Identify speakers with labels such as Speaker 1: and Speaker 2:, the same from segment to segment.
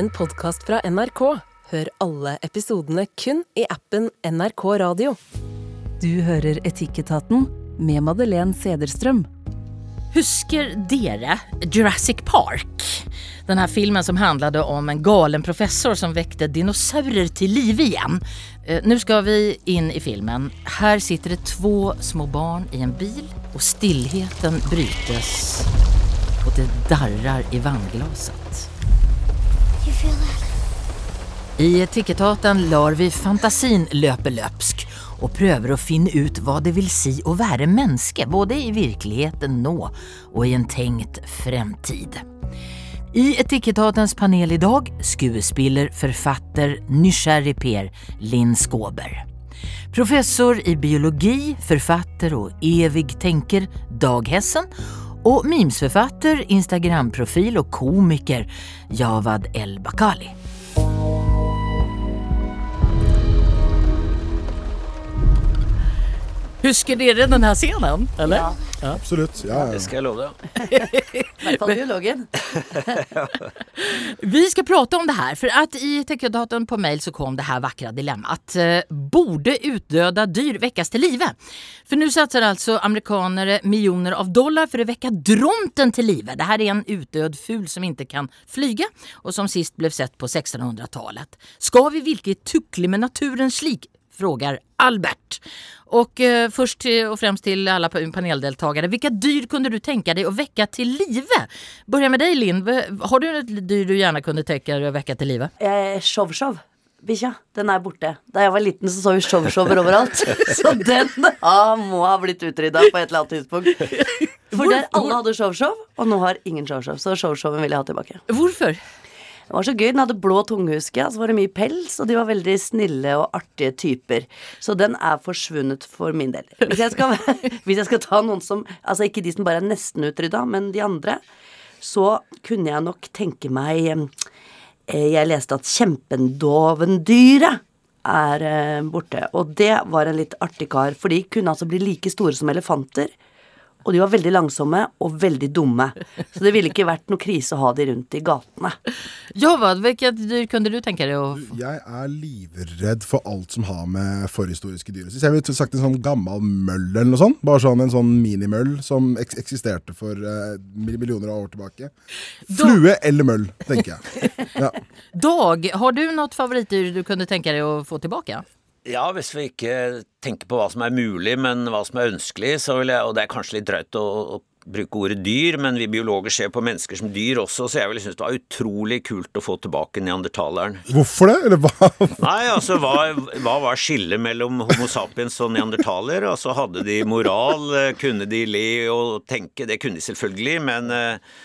Speaker 1: en podkast fra NRK. Hør alle episodene kun i appen NRK Radio.
Speaker 2: Du hører Etikketaten med Madeleine Sederstrøm.
Speaker 3: Husker dere Jurassic Park? Den her filmen som handlade om en galen professor som vekte dinosaurer til liv igjen. Nå skal vi inn i filmen. Her sitter det två små barn i en bil og stillheten brytes Og det darrer i vannglaset. I Etikettaten lar vi fantasin løpe løpsk og prøver å finne ut hva det vil si å være menneske, både i virkeligheten nå og i en tenkt fremtid. I Etikettatens panel i dag skuespiller, forfatter, nysgjerrig Per Linn Skåber. Professor i biologi, forfatter og evig tenker Dag Hessen. Og memesforfatter, Instagramprofil och komiker Javad El Bakali. Husker dere denne scenen? Eller?
Speaker 4: Ja. Absolutt. Ja, ja.
Speaker 5: Det skal jeg love deg.
Speaker 6: I hvert fall biologen.
Speaker 3: Vi skal prate om det her, for at i Techdatorn på mail så kom det her vackra dilemmaet. Eh, borde utdøda dyr vekkes til live? For nå satser altså amerikanere miljoner av dollar for å vekke dronten til live. Det her er en utdød ful som ikke kan flyga og som sist ble sett på 1600-tallet. Ska vi vilket tukle med naturens lik? Frågar Albert. Och eh, först och främst till alla paneldeltagare. Vilka dyr kunde du tänka dig att väcka till live? Börja med dig Linn. Har du ett dyr du gärna kunde tänka dig att väcka till live?
Speaker 6: Eh, Show-show. Bikkja. Den er borte. Da jeg var liten, så så vi show-shower overalt. Så den ah, må ha blitt utrydda på et eller annet tidspunkt. For der alle hadde show-show, og nå har ingen show-show. Så show-showen vil jeg ha tilbake.
Speaker 3: Hvorfor?
Speaker 6: Det var så gøy. Den hadde blå tungehuske, så var det mye pels, og de var veldig snille og artige typer. Så den er forsvunnet for min del. Hvis jeg skal, hvis jeg skal ta noen som Altså ikke de som bare er nesten utrydda, men de andre, så kunne jeg nok tenke meg eh, Jeg leste at kjempendovendyret er eh, borte. Og det var en litt artig kar, for de kunne altså bli like store som elefanter. Og de var veldig langsomme og veldig dumme. Så det ville ikke vært noe krise å ha de rundt i gatene.
Speaker 3: Jovad, hvilket dyr kunne du tenke deg å
Speaker 4: Jeg er livredd for alt som har med forhistoriske dyr å gjøre. Så jeg ville sagt en sånn gammel møll eller noe sånt. Bare sånn en sånn minimøll som eks eksisterte for eh, millioner av år tilbake. Flue eller møll, tenker jeg. Ja.
Speaker 3: Dag, har du noe favoritdyr du kunne tenke deg å få tillbaka?
Speaker 5: Ja, hvis vi ikke tenker på hva som er mulig, men hva som er ønskelig, så vil jeg Og det er kanskje litt drøyt å, å bruke ordet dyr, men vi biologer ser på mennesker som dyr også, så jeg ville synes det var utrolig kult å få tilbake neandertaleren.
Speaker 4: Hvorfor det? Eller hva?
Speaker 5: Nei, altså hva, hva var skillet mellom Homo sapiens og neandertaler? Altså hadde de moral, kunne de le og tenke? Det kunne de selvfølgelig, men eh,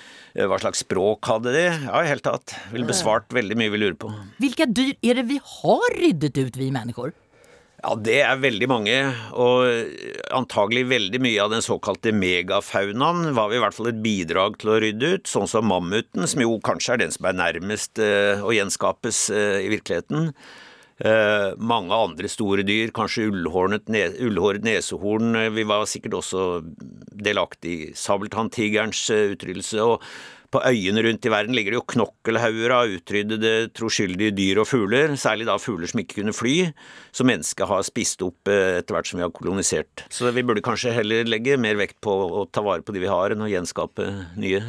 Speaker 5: hva slags språk hadde de? Ja, i hele tatt. Ville besvart veldig mye vi lurer på.
Speaker 3: Hvilke dyr er det vi har ryddet ut, vi människor?
Speaker 5: Ja, det er veldig mange, og antagelig veldig mye av den såkalte megafaunaen var i hvert fall et bidrag til å rydde ut, sånn som mammuten, som jo kanskje er den som er nærmest eh, å gjenskapes eh, i virkeligheten. Eh, mange andre store dyr, kanskje ullhåret, ne nesehorn. eh, Vi var sikkert også delaktig i sabeltanntigerens utryddelse. og på øyene rundt i verden ligger det jo knokkelhauger av utryddede troskyldige dyr og fugler, særlig da fugler som ikke kunne fly, som mennesket har spist opp eh, etter hvert som vi har kolonisert. Så vi burde kanskje heller legge mer vekt på å ta vare på de vi har, enn å gjenskape nye.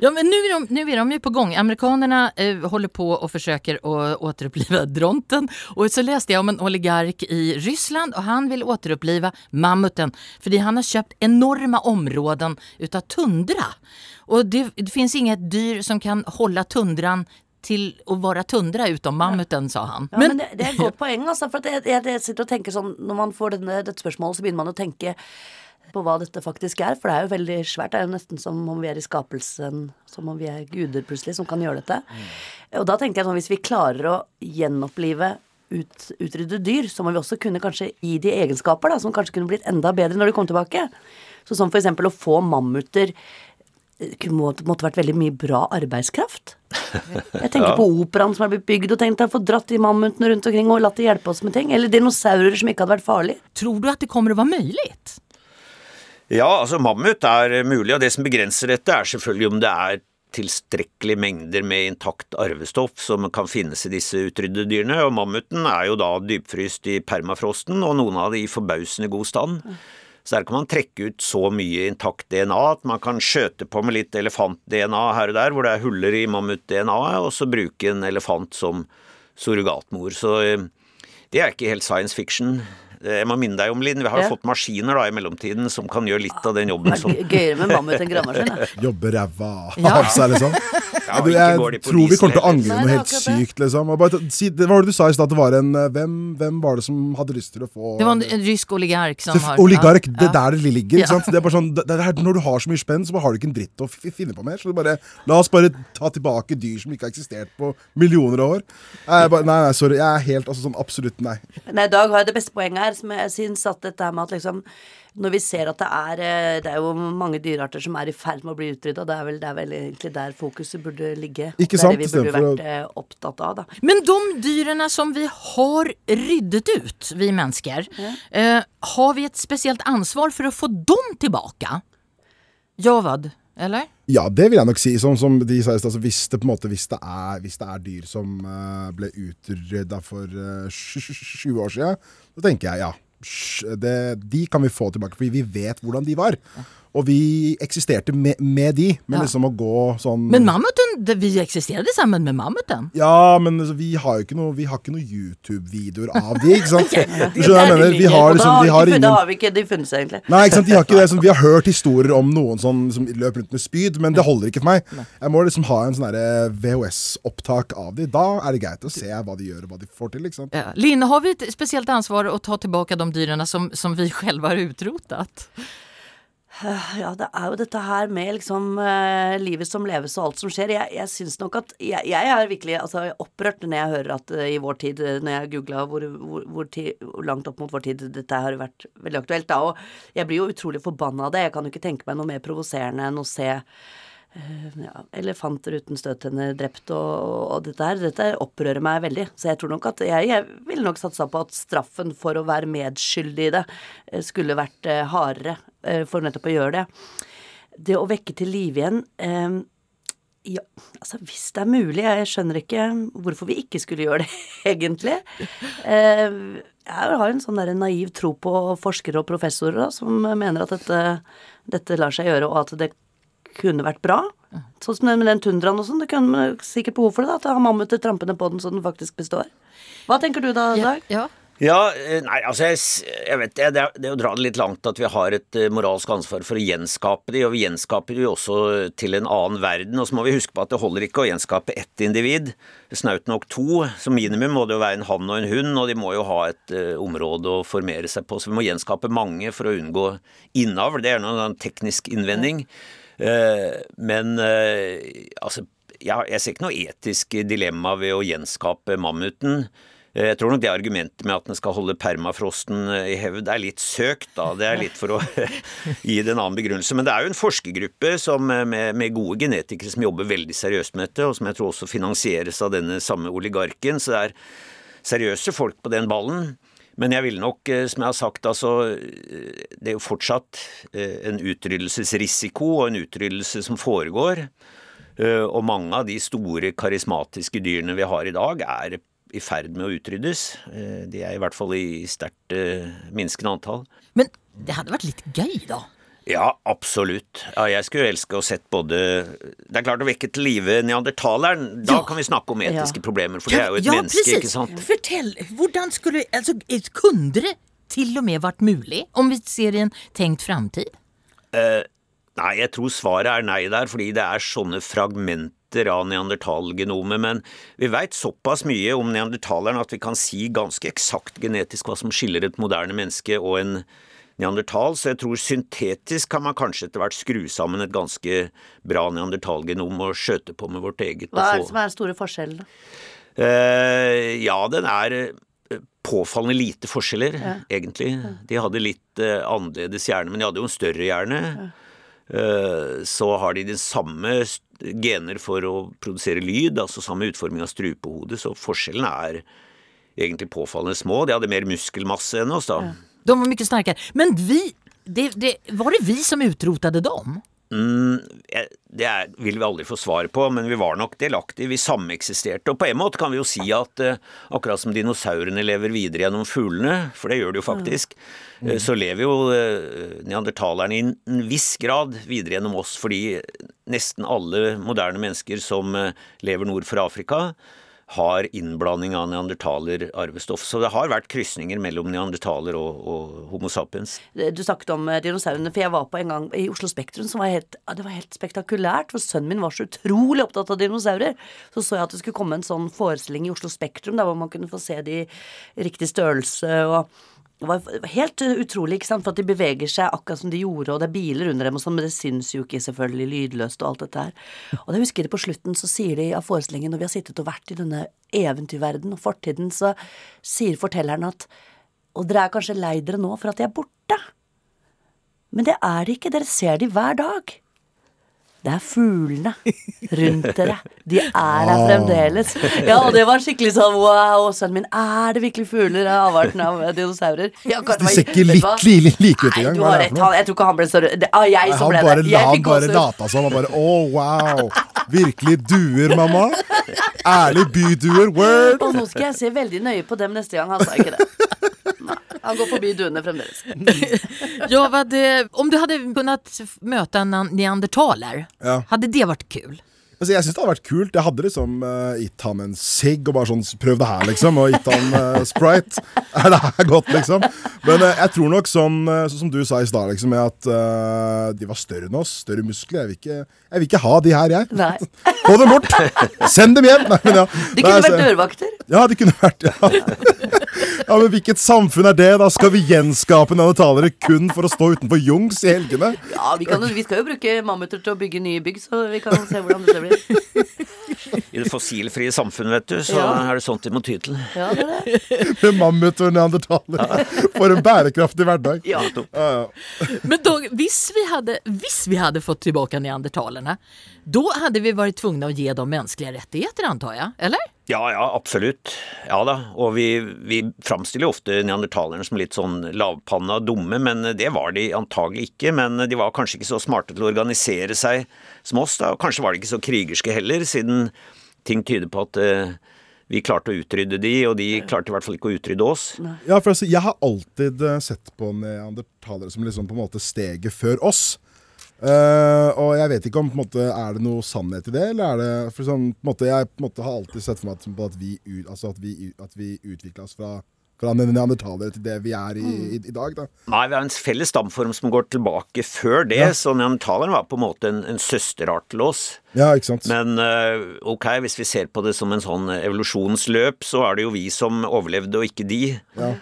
Speaker 3: Ja, men nu är, de, nu de ju på gång. Amerikanerna eh, håller på och försöker å, återuppliva dronten. Och så läste jag om en oligark i Ryssland og han vil återuppliva mammuten Fordi han har kjøpt enorme områden utav tundra. Och det, det finns inget dyr som kan hålla tundran till att vara tundra utom mammuten, sa han.
Speaker 6: Ja, men, det, det er et godt poeng, altså. For jeg, jeg, sitter og tenker sånn Når man får denne, dette spørsmålet, så begynner man å tenke på hva dette faktisk er. For det er jo veldig svært. Det er jo nesten som om vi er i skapelsen, som om vi er guder plutselig, som kan gjøre dette. Og da tenker jeg sånn, hvis vi klarer å gjenopplive ut, utrydde dyr, så må vi også kunne kanskje gi de egenskaper da, som kanskje kunne blitt enda bedre når de kom tilbake. Så som eksempel å få mammuter kunne måtte, måtte vært veldig mye bra arbeidskraft. Jeg tenker på operaen som er blitt bygd, og tenkt å få dratt de mammutene rundt omkring og latt de hjelpe oss med ting. Eller dinosaurer som ikke hadde vært farlige.
Speaker 3: Tror du at det kommer å være mulig?
Speaker 5: Ja, altså mammut er mulig, og det som begrenser dette er selvfølgelig om det er tilstrekkelige mengder med intakt arvestoff som kan finnes i disse utryddede dyrene. Og mammuten er jo da dypfryst i permafrosten, og noen av de i forbausende god stand. Så der kan man trekke ut så mye intakt DNA at man kan skjøte på med litt elefant-DNA her og der, hvor det er huller i mammut-DNA-et, og så bruke en elefant som surrogatmor. Så eh, det er ikke helt science fiction. Jeg må minne deg om, Linn, vi har jo
Speaker 6: Ja.
Speaker 5: fått maskiner da i mellomtiden som kan gjøre litt av den jobben som
Speaker 6: Gøyere med mammut enn gravemaskin. da.
Speaker 4: Jobber ræva
Speaker 3: Ja.
Speaker 4: av seg, liksom.
Speaker 5: Ja,
Speaker 4: jeg,
Speaker 5: jeg
Speaker 4: tror vi kommer til å angre noe helt sykt, liksom. Og bare, si, det var det du sa i stad, det var en eh, hvem, hvem var det som hadde lyst til å få
Speaker 3: Det var en, en rysk oligark som har
Speaker 4: Oligark, det er
Speaker 3: ja.
Speaker 4: der det ligger. Ikke sant? Det er bare sånn, det, det er, når du har så mye spenn, så har du ikke en dritt å f finne på mer. Så det bare, la oss bare ta tilbake dyr som ikke har eksistert på millioner av år. Jeg bare, nei, nei, sorry. Jeg er helt altså, sånn absolutt nei.
Speaker 6: Nei, Dag har det beste poenget her, som jeg syns at dette med at liksom Når vi ser at det er eh, Det er jo mange dyrearter som er i ferd med å bli utrydda, det er vel, det er vel egentlig der fokuset burde ligge.
Speaker 4: Ikke
Speaker 6: det er det vi burde vært eh, opptatt av, da.
Speaker 3: Men de dyrene som vi har ryddet ut, vi mennesker, eh, har vi et spesielt ansvar for å få dem tilbake? Javad, eller?
Speaker 4: Ja, det vil jeg nok si. Som, som de sa i stad, hvis Hvis det er, hvis det er dyr som uh, ble utrydda for uh, 20 år siden, så tenker jeg ja. Det, de kan vi få tilbake, fordi vi vet hvordan de var. Og vi eksisterte med, med de, men
Speaker 3: Ja.
Speaker 4: liksom å gå sånn
Speaker 3: Men mammuten, det, vi eksisterte sammen med mammuten.
Speaker 4: Ja, men altså, vi har jo ikke noe Vi har ikke noe YouTube-videoer av de, ikke sant? Du skjønner jeg mener? Vi har liksom
Speaker 6: de
Speaker 4: har ingen
Speaker 6: da har vi ikke de funnet seg, egentlig.
Speaker 4: Nei, ikke sant, de har ikke det. Sånn, vi har hørt historier om noen som, som løp rundt med spyd, men det holder ikke for meg. Jeg må liksom ha en sånn VHS-opptak av de. Da er det greit å se hva de gjør og hva de får til. ikke sant?
Speaker 3: Ja. Line, har vi et spesielt ansvar å ta tilbake de dyrene som, som vi selv har utrotat?
Speaker 6: Ja, det er jo dette her med liksom uh, livet som leves og alt som skjer. Jeg, jeg syns nok at jeg, jeg er virkelig altså, opprørt når jeg hører at uh, i vår tid, når jeg googla hvor, hvor, hvor, hvor langt opp mot vår tid dette har vært veldig aktuelt, da. Og jeg blir jo utrolig forbanna av det. Jeg kan jo ikke tenke meg noe mer provoserende enn å se ja, elefanter uten støttenner drept og, og dette her. Dette opprører meg veldig. Så jeg tror nok at jeg, jeg ville nok satsa på at straffen for å være medskyldig i det eh, skulle vært eh, hardere eh, for nettopp å gjøre det. Det å vekke til live igjen eh, ja, altså hvis det er mulig. Jeg skjønner ikke hvorfor vi ikke skulle gjøre det, egentlig. Eh, jeg har en sånn der naiv tro på forskere og professorer da, som mener at dette, dette lar seg gjøre, og at det kunne vært bra. Sånn som den med den tundraen og sånn. Det kunne man sikkert behov for det, da, at har mammuter trampende på den så den faktisk består. Hva tenker du da, Dag?
Speaker 3: Ja.
Speaker 5: Ja, ja nei, altså jeg, jeg vet det, det er, det er å dra det litt langt at vi har et eh, moralsk ansvar for å gjenskape de, og vi gjenskaper de jo også til en annen verden. Og så må vi huske på at det holder ikke å gjenskape ett individ. Snaut nok to. Som minimum må det jo være en hann og en hund, og de må jo ha et uh, område å formere seg på. Så vi må gjenskape mange for å unngå innavl. Det er noen sånn teknisk innvending. Eh, men eh, altså jeg ser ikke noe etisk dilemma ved å gjenskape mammuten. Eh, Jeg tror nok det argumentet med at den skal holde permafrosten eh, i hevd er litt søkt, da. Det er litt for å gi det en annen begrunnelse. Men det er jo en forskergruppe som, eh, med, med gode genetikere som jobber veldig seriøst med dette, og som jeg tror også finansieres av denne samme oligarken. Så det er seriøse folk på den ballen. Men jeg ville nok, eh, som jeg har sagt, altså eh, Det er jo fortsatt eh, en utryddelsesrisiko og en utryddelse som foregår. Og mange av de store karismatiske dyrene vi har i dag, er i ferd med å utryddes. De er i hvert fall i sterkt minskende antall.
Speaker 3: Men det hadde vært litt gøy, da.
Speaker 5: Ja, absolutt. Ja, jeg skulle elske å sett både Det er klart å vekke til live neandertaleren. Da
Speaker 3: Ja.
Speaker 5: kan vi snakke om etiske
Speaker 6: Ja.
Speaker 5: problemer, for det er jo et
Speaker 3: ja,
Speaker 5: menneske,
Speaker 3: precis.
Speaker 5: ikke sant?
Speaker 3: Fortell, hvordan skulle altså, Kunne det til og med vært mulig, om vi ser i en tenkt framtid?
Speaker 5: Nei, jeg tror svaret er nei der, fordi det er sånne fragmenter av neandertalgenomet. Men vi veit såpass mye om neandertaleren at vi kan si ganske eksakt genetisk hva som skiller et moderne menneske og en neandertal, så jeg tror syntetisk kan man kanskje etter hvert skru sammen et ganske bra neandertalgenom og skjøte på med vårt eget.
Speaker 6: Hva er det som er den store forskjellen? da?
Speaker 5: Uh, ja, den er eh, påfallende lite forskjeller, egentlig. De hadde litt uh, annerledes hjerne, men de hadde jo en større hjerne. Eh, så har de de samme gener for å produsere lyd, altså samme utforming av strupehodet, så forskjellene er egentlig påfallende små. De hadde mer muskelmasse enn oss, da.
Speaker 3: De var mycket starkare. Men vi, det, det, var det vi som utrotade dem?
Speaker 5: Mm, det er, vil vi aldri få svar på, men vi var nok delaktige. Vi sameksisterte. Og på en måte kan vi jo si at eh, akkurat som dinosaurene lever videre gjennom fuglene, for det gjør de jo faktisk, eh, så lever jo eh, neandertalerne i en viss grad videre gjennom oss, fordi nesten alle moderne mennesker som eh, lever nord for Afrika, har innblanding av neandertaler-arvestoff. Så det har vært krysninger mellom neandertaler og, og Homo sapiens.
Speaker 6: Du snakket om eh, dinosaurene, for jeg var på en gang i Oslo Spektrum, som var helt, det var helt spektakulært. For sønnen min var så utrolig opptatt av dinosaurer. Så så jeg at det skulle komme en sånn forestilling i Oslo Spektrum, der hvor man kunne få se de i riktig størrelse. og det var helt utrolig, ikke sant, for at de beveger seg akkurat som de gjorde, og det er biler under dem og sånn, men det syns jo ikke selvfølgelig lydløst og alt dette her. Og da husker jeg på slutten, så sier de av forestillingen, når vi har sittet og vært i denne eventyrverdenen og fortiden, så sier fortelleren at Og dere er kanskje lei dere nå for at de er borte. Men det er de ikke, dere ser de hver dag. Det er fuglene rundt dere. De er her fremdeles. Ja, og det var skikkelig sånn wow, sønnen min, er det virkelig fugler av avarten av dinosaurer? Ja,
Speaker 4: De ser ikke litt li, like ut engang.
Speaker 6: du har rett. Han, jeg tror ikke han ble så rød. Det- Ah, jeg som ble det.
Speaker 4: han bare lata som. Han bare Å, wow! Virkelig duer, mamma. Ærlig byduer. Word.
Speaker 6: Og nå skal jeg se veldig nøye på dem neste gang. Han sa ikke det. Han går forbi duene fremdeles.
Speaker 3: Ja, vad, eh, om du hade kunnat möta en neandertaler,
Speaker 4: Ja.
Speaker 3: hade det varit kul?
Speaker 4: Altså, jeg syns det hadde vært kult. Jeg hadde liksom uh, gitt han en sigg og bare sånn prøv det her, liksom. Og gitt han uh, sprite. Er det her godt, liksom? Men uh, jeg tror nok sånn, eh, sånn som du sa i stad, liksom, med at de var større enn oss. Større muskler. Jeg vil ikke, jeg vil ikke ha de her, jeg.
Speaker 6: Nei.
Speaker 4: Få dem bort! Send dem hjem! Nei, men ja.
Speaker 6: De
Speaker 4: Nei,
Speaker 6: kunne
Speaker 4: altså-
Speaker 6: vært dørvakter.
Speaker 4: Ja, de kunne vært ja. ja, men hvilket samfunn er det? Da skal vi gjenskape denne talere kun for å stå utenfor Jungs i helgene?
Speaker 6: Ja, vi, kan, vi skal jo bruke mammuter til å bygge nye bygg, så vi kan se hvordan det blir.
Speaker 5: I det fossilfrie samfunnet, vet du, så
Speaker 6: Ja.
Speaker 5: er det sånt de må ty til.
Speaker 6: Ja, det er det.
Speaker 4: Med mammut og neandertalere. For en bærekraftig hverdag.
Speaker 6: Ja.
Speaker 4: Ja, ja.
Speaker 3: Men då, hvis, vi hadde, hvis vi hadde fått tilbake neandertalerne, da hadde vi vært tvungne å ge dem menneskelige rettigheter, antar jeg? eller?
Speaker 5: Ja, ja, absolutt. Ja da. Og vi, vi framstiller ofte neandertalerne som litt sånn lavpanna dumme, men det var de antagelig ikke. Men de var kanskje ikke så smarte til å organisere seg som oss, da. Og kanskje var de ikke så krigerske heller, siden ting tyder på at uh, vi klarte å utrydde de, og de klarte i hvert fall ikke å utrydde oss.
Speaker 4: Ja, for altså, Jeg har alltid eh, sett på neandertalere som liksom på en måte steget før oss. Eh, og jeg vet ikke om på en måte, er det noe sannhet i det, eller er det for sånn, på en måte, Jeg på en måte, har alltid sett for meg at, at vi, altså at vi, at vi utvikla oss fra, fra neandertalere til det vi er i, i, i dag. da.
Speaker 5: Nei, vi har en felles stamform som går tilbake før det, så neandertaleren var på en måte en, en søsterart til oss.
Speaker 4: Ja, ikke sant?
Speaker 5: Men eh, ok, hvis vi ser på det som en sånn evolusjonsløp, så er det jo vi som overlevde, og ikke de.
Speaker 4: Ja.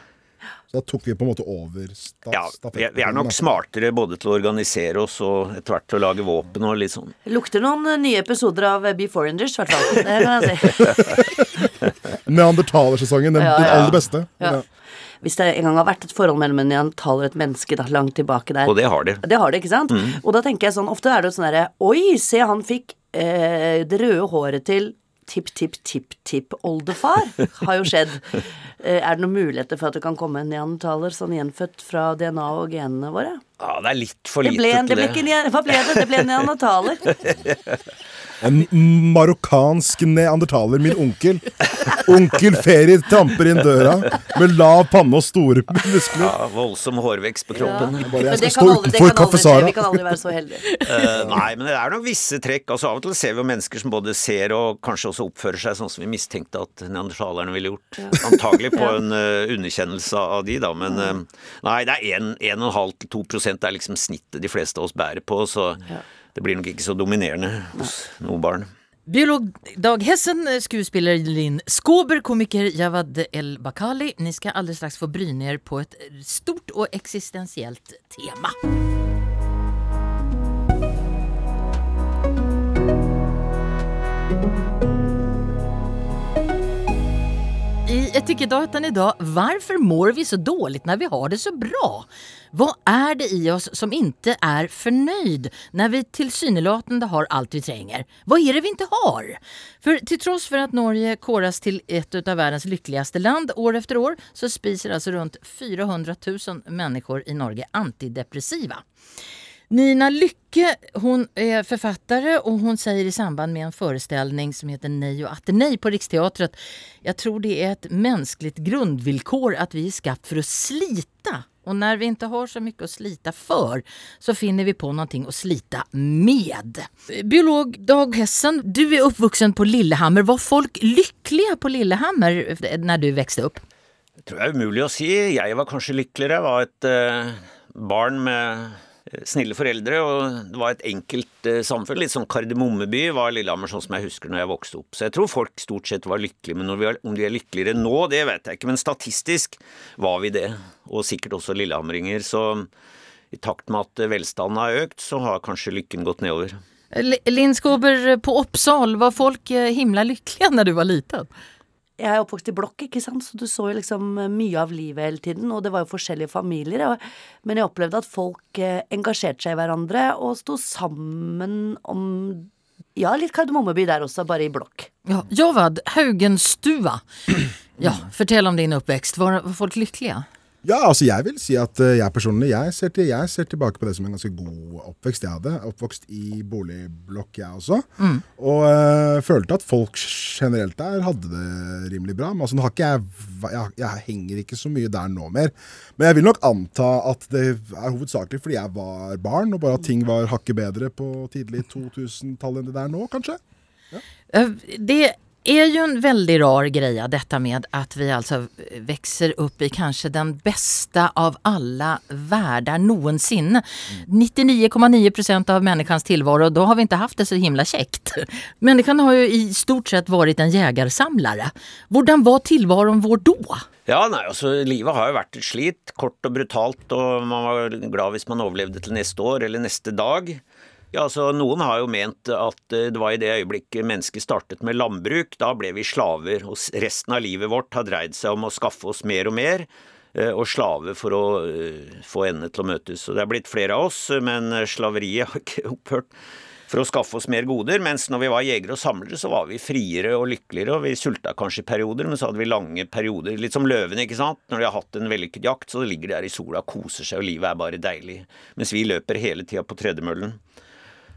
Speaker 4: Så da tok vi på en måte over sta
Speaker 5: Ja, vi er, vi er nok smartere både til å organisere oss og etter hvert til å lage våpen og litt sånn.
Speaker 6: Lukter noen eh, nye episoder av eh, Be Foreigners, i hvert fall. Det kan jeg si.
Speaker 4: Neandertalersesongen, den,
Speaker 6: Ja,
Speaker 4: den aller beste.
Speaker 6: Ja.
Speaker 4: Ja.
Speaker 6: Hvis det en gang har vært et forhold mellom en neandertaler og et menneske da, langt tilbake der
Speaker 5: Og det har de.
Speaker 6: Det har de, ikke sant? Og da tenker jeg sånn, ofte er det jo sånn derre Oi, se, han fikk eh, det røde håret til tipp-tipp-tipp-tipp-oldefar. Har jo skjedd. Eh, er det noen muligheter for at det kan komme en neandertaler sånn gjenfødt fra DNA og genene våre?
Speaker 5: Ja, det er litt for
Speaker 6: Det
Speaker 5: lite
Speaker 6: ble, en- det ble ikke hva ble det? Det ble en neandertaler.
Speaker 4: En marokkansk neandertaler, min onkel. Onkel Feri tramper inn døra med lav panne og store muskler.
Speaker 5: Ja, voldsom hårvekst på kroppen.
Speaker 4: Bare,
Speaker 6: Men
Speaker 4: jeg
Speaker 6: det
Speaker 4: skal
Speaker 6: kan
Speaker 4: stå
Speaker 6: aldri-
Speaker 4: utenfor Kaffe. Sara.
Speaker 6: Vi kan aldri være så heldige.
Speaker 5: Uh, nei, men det er nok visse trekk. Altså Av og til ser vi jo mennesker som både ser og kanskje også oppfører seg sånn som vi mistenkte at neandertalerne ville gjort. Antagelig på en uh, underkjennelse av de, da. Men uh, nei, det er 1,5-2 prosent er liksom snittet de fleste av oss bærer på, så det blir nok ikke så dominerende hos noe barn.
Speaker 3: Biolog Dag Hessen, skuespiller Linn Skåber, komiker Javad El Bakali. Ni skal alldeles straks få bryne dere på et stort og eksistensielt tema. I idag, varför mår vi så dåligt när vi har det så bra? Vad är det i oss som inte är förnöjd när vi tillsynelatande har allt vi tränger? Vad är det vi inte har? För till trots för att Norge koras till ett av världens lyckligaste land år efter år så spiser alltså runt 400 000 människor i Norge antidepressiva. Nina Lycke hon är författare och hon säger i samband med en föreställning som heter Nej och atter nej på Riksteatret. Jag tror det är ett mänskligt grundvillkor att vi är skapt för att slita. Och när vi inte har så mycket att slita för så finner vi på någonting att slita med. Biolog Dag Hessen, du är uppvuxen på Lillehammer. Var folk lyckliga på Lillehammer när du växte upp?
Speaker 5: Det tror jeg er umulig å si. Jeg var kanskje lykkeligere. Jeg var et eh, barn med snille foreldre, og det var et enkelt eh, samfunn. Litt sånn Kardemommeby var Lillehammer sånn som jeg husker når jeg vokste opp. Så jeg tror folk stort sett var lykkelige, men er, om de er lykkeligere nå, det vet jeg ikke. Men statistisk var vi det, og sikkert også lillehammeringer. Så i takt med at velstanden har økt, så har kanskje lykken gått nedover.
Speaker 3: Linn Skåber, på Oppsal, var folk eh, himla lykkelige når du var liten?
Speaker 6: Jeg er oppvokst i blokk, ikke sant, så du så jo liksom mye av livet hele tiden, og det var jo forskjellige familier, og, men jeg opplevde at folk eh, engasjerte seg i hverandre og sto sammen om Ja, litt Kardemommeby der også, bare i blokk.
Speaker 3: Ja, Jovad Haugenstua. Ja, fortell om din oppvekst. Var, var folk lyckliga?
Speaker 4: Ja, altså jeg vil si at eh, jeg personlig jeg ser, til, jeg ser tilbake på det som en ganske god oppvekst jeg hadde. Oppvokst i boligblokk, jeg også. Og øh, følte at folk generelt der hadde det rimelig bra. Men altså, nå har ikke jeg, jeg, jeg henger ikke så mye der nå mer. Men jeg vil nok anta at det er hovedsakelig fordi jeg var barn, og bare at ting var hakket bedre på tidlig 2000-tallet enn det der nå, kanskje.
Speaker 3: Ja. Det är ju en väldigt rar grej detta med att vi alltså växer upp i kanske den bästa av alla världar någonsin. 99,9 procent av människans tillvaro, då har vi inte haft det så himla käckt. Människan har ju i stort sett varit en jägarsamlare. Hvordan var tillvaron vår då?
Speaker 5: Ja, nei, altså livet har jo vært et slit, kort og brutalt, og man var glad hvis man overlevde til neste år eller neste dag. Ja, altså Noen har jo ment at eh, det var i det øyeblikket mennesket startet med landbruk, da ble vi slaver, og resten av livet vårt har dreid seg om å skaffe oss mer og mer, eh, og slave for å eh, få endene til å møtes. Og det er blitt flere av oss, men slaveriet har ikke opphørt for å skaffe oss mer goder, mens når vi var jegere og samlere, så var vi friere og lykkeligere, og vi sulta kanskje i perioder, men så hadde vi lange perioder, litt som løvene, ikke sant. Når de har hatt en vellykket jakt, så ligger de der i sola, og koser seg, og livet er bare deilig, mens vi løper hele tida på tredemøllen.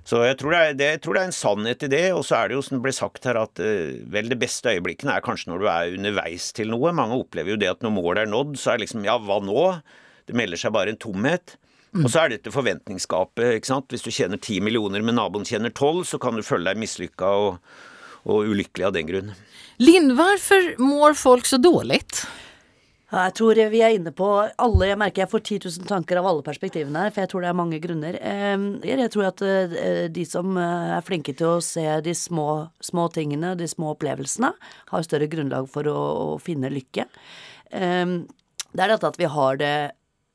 Speaker 5: Så jeg tror, er, det, jeg tror det er en sannhet i det, og så er det jo som det ble sagt her at eh, vel det beste øyeblikkene er kanskje når du er underveis til noe. Mange opplever jo det at når målet er nådd, så er det liksom ja, hva nå? Det melder seg bare en tomhet. Og så er dette forventningsgapet, ikke sant. Hvis du tjener ti millioner, men naboen tjener tolv, så kan du føle deg mislykka og, og ulykkelig av den grunn.
Speaker 3: Linn, hvorfor mår folk så dåligt?
Speaker 6: Jeg tror vi er inne på alle Jeg merker jeg får 10 000 tanker av alle perspektivene her, for jeg tror det er mange grunner. Jeg tror at eh, de som eh, er flinke til å se de små, små tingene, de små opplevelsene, har større grunnlag for å, å finne lykke. Det er dette at vi har det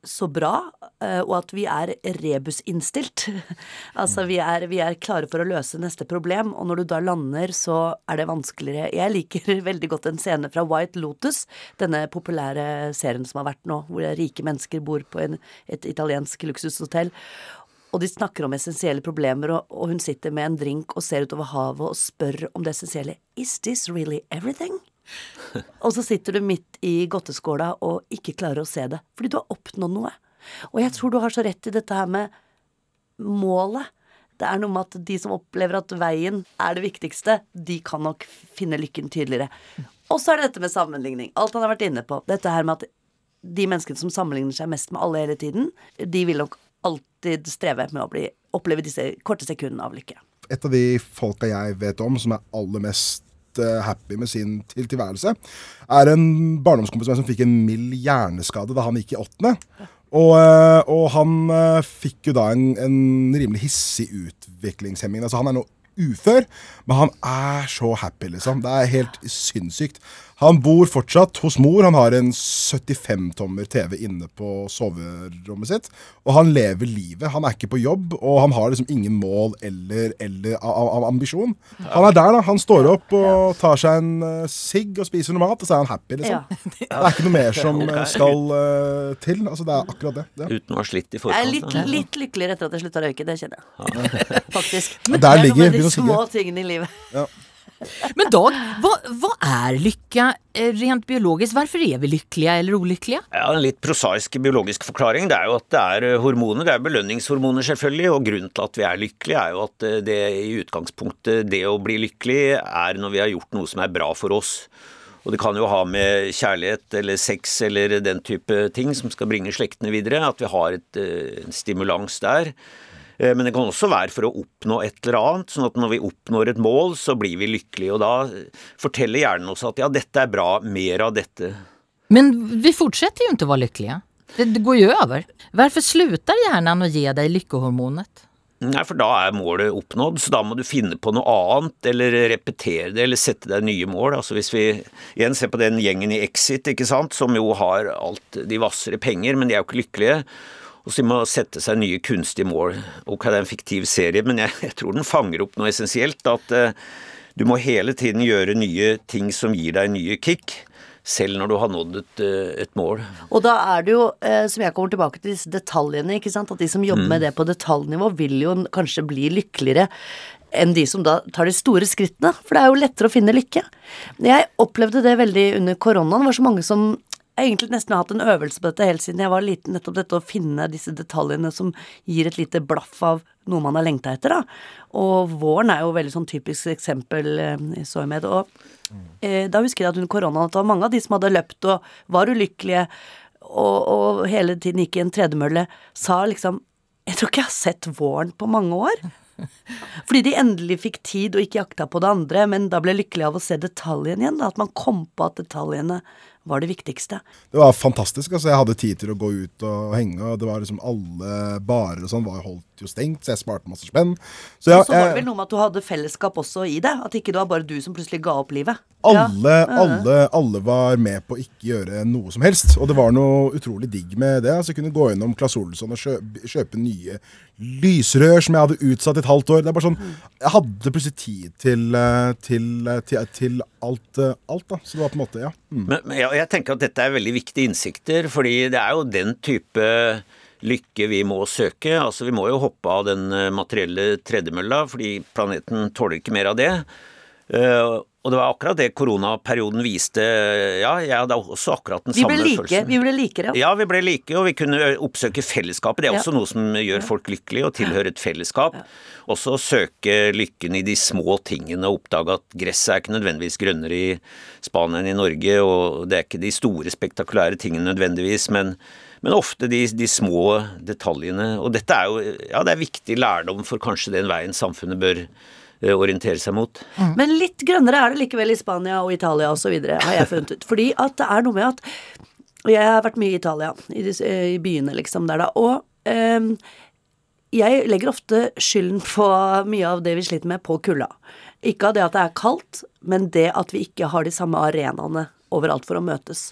Speaker 6: så bra, eh, og at vi er rebusinnstilt. altså vi er, vi er klare for å løse neste problem, og når du da lander, så er det vanskeligere. Jeg liker veldig godt en scene fra White Lotus, denne populære serien som har vært nå, hvor rike mennesker bor på en, et italiensk luksushotell. Og de snakker om essensielle problemer, og, og hun sitter med en drink og ser utover havet og spør om det essensielle. Is this really everything? Og så sitter du midt i godteskåla og ikke klarer å se det, fordi du har oppnådd noe. Og jeg tror du har så rett i dette her med målet. Det er noe med at de som opplever at veien er det viktigste, de kan nok finne lykken tydeligere. Og så er det dette med sammenligning. Alt han har vært inne på. Dette her med at de menneskene som sammenligner seg mest med alle hele tiden, de vil nok alltid streve med å bli, oppleve disse korte sekundene av lykke.
Speaker 4: Et av de folka jeg vet om som er aller mest eh, happy med sin til tilværelse, er en barndomskompis som fikk en mild hjerneskade da han gikk i åttende. Og, eh, og han eh, fikk jo da en, en rimelig hissig utviklingshemming. Altså han er nå ufør, men han er så happy, liksom. Det er helt sinnssykt. Han bor fortsatt hos mor. Han har en 75-tommer TV inne på soverommet sitt. Og han lever livet. Han er ikke på jobb, og han har liksom ingen mål eller, eller ambisjon. Han er der, da. Han står opp og tar seg en uh, sigg og spiser noe mat, og så er han happy, liksom. Det er ikke noe mer som eh, skal eh, til. Altså, det er akkurat det. Ja.
Speaker 5: Uten å ha slitt i forkant.
Speaker 6: Jeg er litt,
Speaker 5: ja.
Speaker 6: litt lykkeligere etter at jeg slutta å røyke, det kjenner jeg. Faktisk.
Speaker 4: der
Speaker 6: det er noe med de små tingene i livet.
Speaker 3: Men Dag, hva, hva, er lycka eh, rent biologisk? Hvorfor er vi lykkelige eller ulykkelige?
Speaker 5: Ja, En litt prosaisk biologisk forklaring det er jo at det er eh, hormoner, det er belønningshormoner selvfølgelig, og grunnen til at vi er lykkelige er jo at eh, det i utgangspunktet, det å bli lykkelig, er når vi har gjort noe som er bra for oss. Og det kan jo ha med kjærlighet eller sex eller den type ting som skal bringe slektene videre, at vi har et, en stimulans der. Eh, Men det kan også være for å oppnå et eller annet, sånn at når vi oppnår et mål, så blir vi lykkelige. Og da forteller hjernen oss at ja, dette er bra, mer av dette.
Speaker 3: Men vi fortsetter jo ikke å være Det, det går jo over. Hvorfor slutter hjernen å gi deg lykkehormonet?
Speaker 5: Nei, for da er målet oppnådd, så da må du finne på noe annet, eller repetere det, eller sette deg nye mål. Altså hvis vi igjen ser på den gjengen i Exit, ikke sant, som jo har alt, de vasser i penger, men de er jo ikke lykkelige. Og så de må sette seg nye kunstige mål. Ok, det er en fiktiv serie, men jeg, jeg tror den fanger opp noe essensielt. At eh, du må hele tiden gjøre nye ting som gir deg nye kick, selv når du har nådd et, eh, et mål.
Speaker 6: Og da er det jo, eh, som jeg kommer tilbake til, disse detaljene, ikke sant. At de som jobber med det på detaljnivå, vil jo kanskje bli lykkeligere enn de som da tar de store skrittene. For det er jo lettere å finne lykke. Jeg opplevde det veldig under koronaen. Det var så mange som egentlig nesten hatt en øvelse på dette helt siden jeg var liten. Nettopp dette å finne disse detaljene som gir et lite blaff av noe man har lengta etter, da. Og våren er jo veldig sånn typisk eksempel eh, i så med. Og eh, da husker jeg at under koronaen at det var mange av de som hadde løpt og var ulykkelige og, og hele tiden gikk i en tredemølle, sa liksom Jeg tror ikke jeg har sett våren på mange år. Fordi de endelig fikk tid og ikke jakta på det andre, men da ble lykkelig av å se detaljene igjen. Da, at man kom på at detaljene var det viktigste.
Speaker 4: Det var fantastisk. altså Jeg hadde tid til å gå ut og henge. og det var liksom Alle barer og sånn var holdt jo stengt, så jeg sparte masse spenn. Så ja,
Speaker 6: Og så var det vel noe med at du hadde fellesskap også i det. At ikke det var bare du som plutselig ga opp livet. Ja.
Speaker 4: Alle, alle, alle var med på å ikke gjøre noe som helst. Og det var noe utrolig digg med det. Altså, jeg kunne gå innom Claes Olsson og kjøpe, kjøpe nye lysrør som jeg hadde utsatt et halvt år. Det er bare sånn, Jeg hadde plutselig tid til, eh, til, eh, til, til alt, eh, alt. da. Så det var på en måte, ja. Mm.
Speaker 5: Men, men jeg, jeg tenker at dette er veldig viktige innsikter, fordi det er jo den type lykke vi må søke. Altså Vi må jo hoppe av den eh, materielle tredemølla, fordi planeten tåler ikke mer av det. Og det var akkurat det koronaperioden viste. Ja, jeg hadde også akkurat den samme
Speaker 6: like,
Speaker 5: følelsen.
Speaker 6: vi ble likere.
Speaker 5: Ja, vi ble like, og vi kunne oppsøke fellesskapet. Det er
Speaker 6: Ja.
Speaker 5: også noe som gjør folk lykkelige, å tilhøre et fellesskap. Også søke lykken i de små tingene og oppdage at gresset er ikke nødvendigvis grønnere i Spania enn i Norge, og det er ikke de store spektakulære tingene nødvendigvis, men, men ofte de, de små detaljene. Og dette er jo ja, det er viktig lærdom for kanskje den veien samfunnet bør orientere seg mot.
Speaker 6: Men litt grønnere er det likevel i Spania og Italia osv., har jeg funnet ut. Fordi at det er noe med at Jeg har vært mye i Italia, i, disse, i byene liksom der da. Og um, jeg legger ofte skylden på mye av det vi sliter med, på kulda. Ikke av det at det er kaldt, men det at vi ikke har de samme arenaene overalt for å møtes.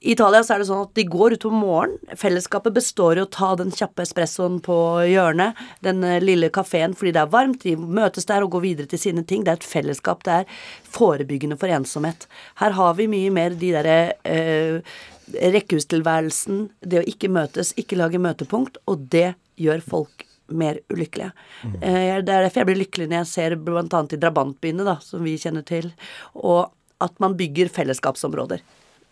Speaker 6: I Italia så er det sånn at de går ut om morgenen. Fellesskapet består i å ta den kjappe espressoen på hjørnet, den eh, lille kafeen fordi det er varmt. De møtes der og går videre til sine ting. Det er et fellesskap. Det er forebyggende for ensomhet. Her har vi mye mer de derre eh, rekkehustilværelsen, det å ikke møtes, ikke lage møtepunkt, og det gjør folk mer ulykkelige. Eh, det er derfor jeg blir lykkelig når jeg ser annet i drabantbyene, da, som vi kjenner til, og at man bygger fellesskapsområder.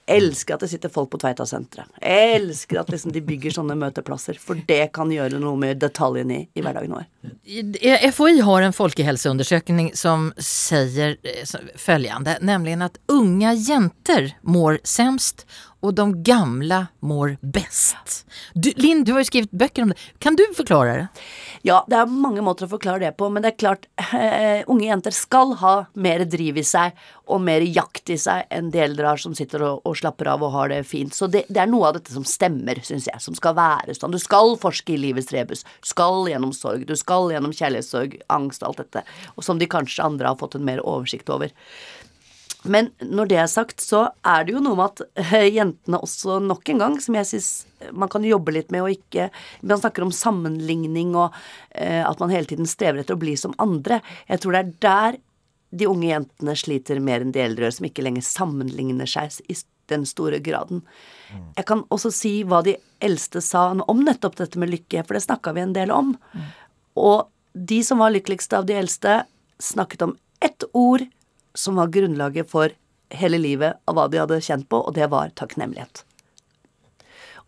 Speaker 6: Elsker at det sitter folk på Tveita-senteret. Elsker at liksom de bygger sånne møteplasser, for det kan gjøre noe med detaljene i, i hverdagen vår.
Speaker 3: Eh, FHI har en folkehälsoundersökning som sier følgende, nemlig at unge jenter mår sämst och de gamla mår bäst. Du, Linn, du har ju skrivit böcker om det. Kan du förklara det?
Speaker 6: Ja, det er mange måter å forklare det på, men det er klart, uh, unge jenter skal ha mer driv i seg og mer jakt i seg enn de eldre har som sitter og, og slapper av og har det fint. Så det, det er noe av dette som stemmer, syns jeg, som skal være sånn. Du skal forske i livets rebus, du skal gjennom sorg, du skal gjennom kjærlighetssorg, angst alt dette, og som de kanskje andre har fått en mer oversikt over. Men når det er sagt, så er det jo noe med at eh, jentene også nok en gang, som jeg syns man kan jobbe litt med og ikke Man snakker om sammenligning og eh, at man hele tiden strever etter å bli som andre. Jeg tror det er der de unge jentene sliter mer enn de eldre, som ikke lenger sammenligner seg i den store graden. Jeg kan også si hva de eldste sa om nettopp dette med lykke, for det snakka vi en del om. Og de som var lykkeligste av de eldste, snakket om ett ord som var grunnlaget for hele livet av hva de hadde kjent på, og det var takknemlighet.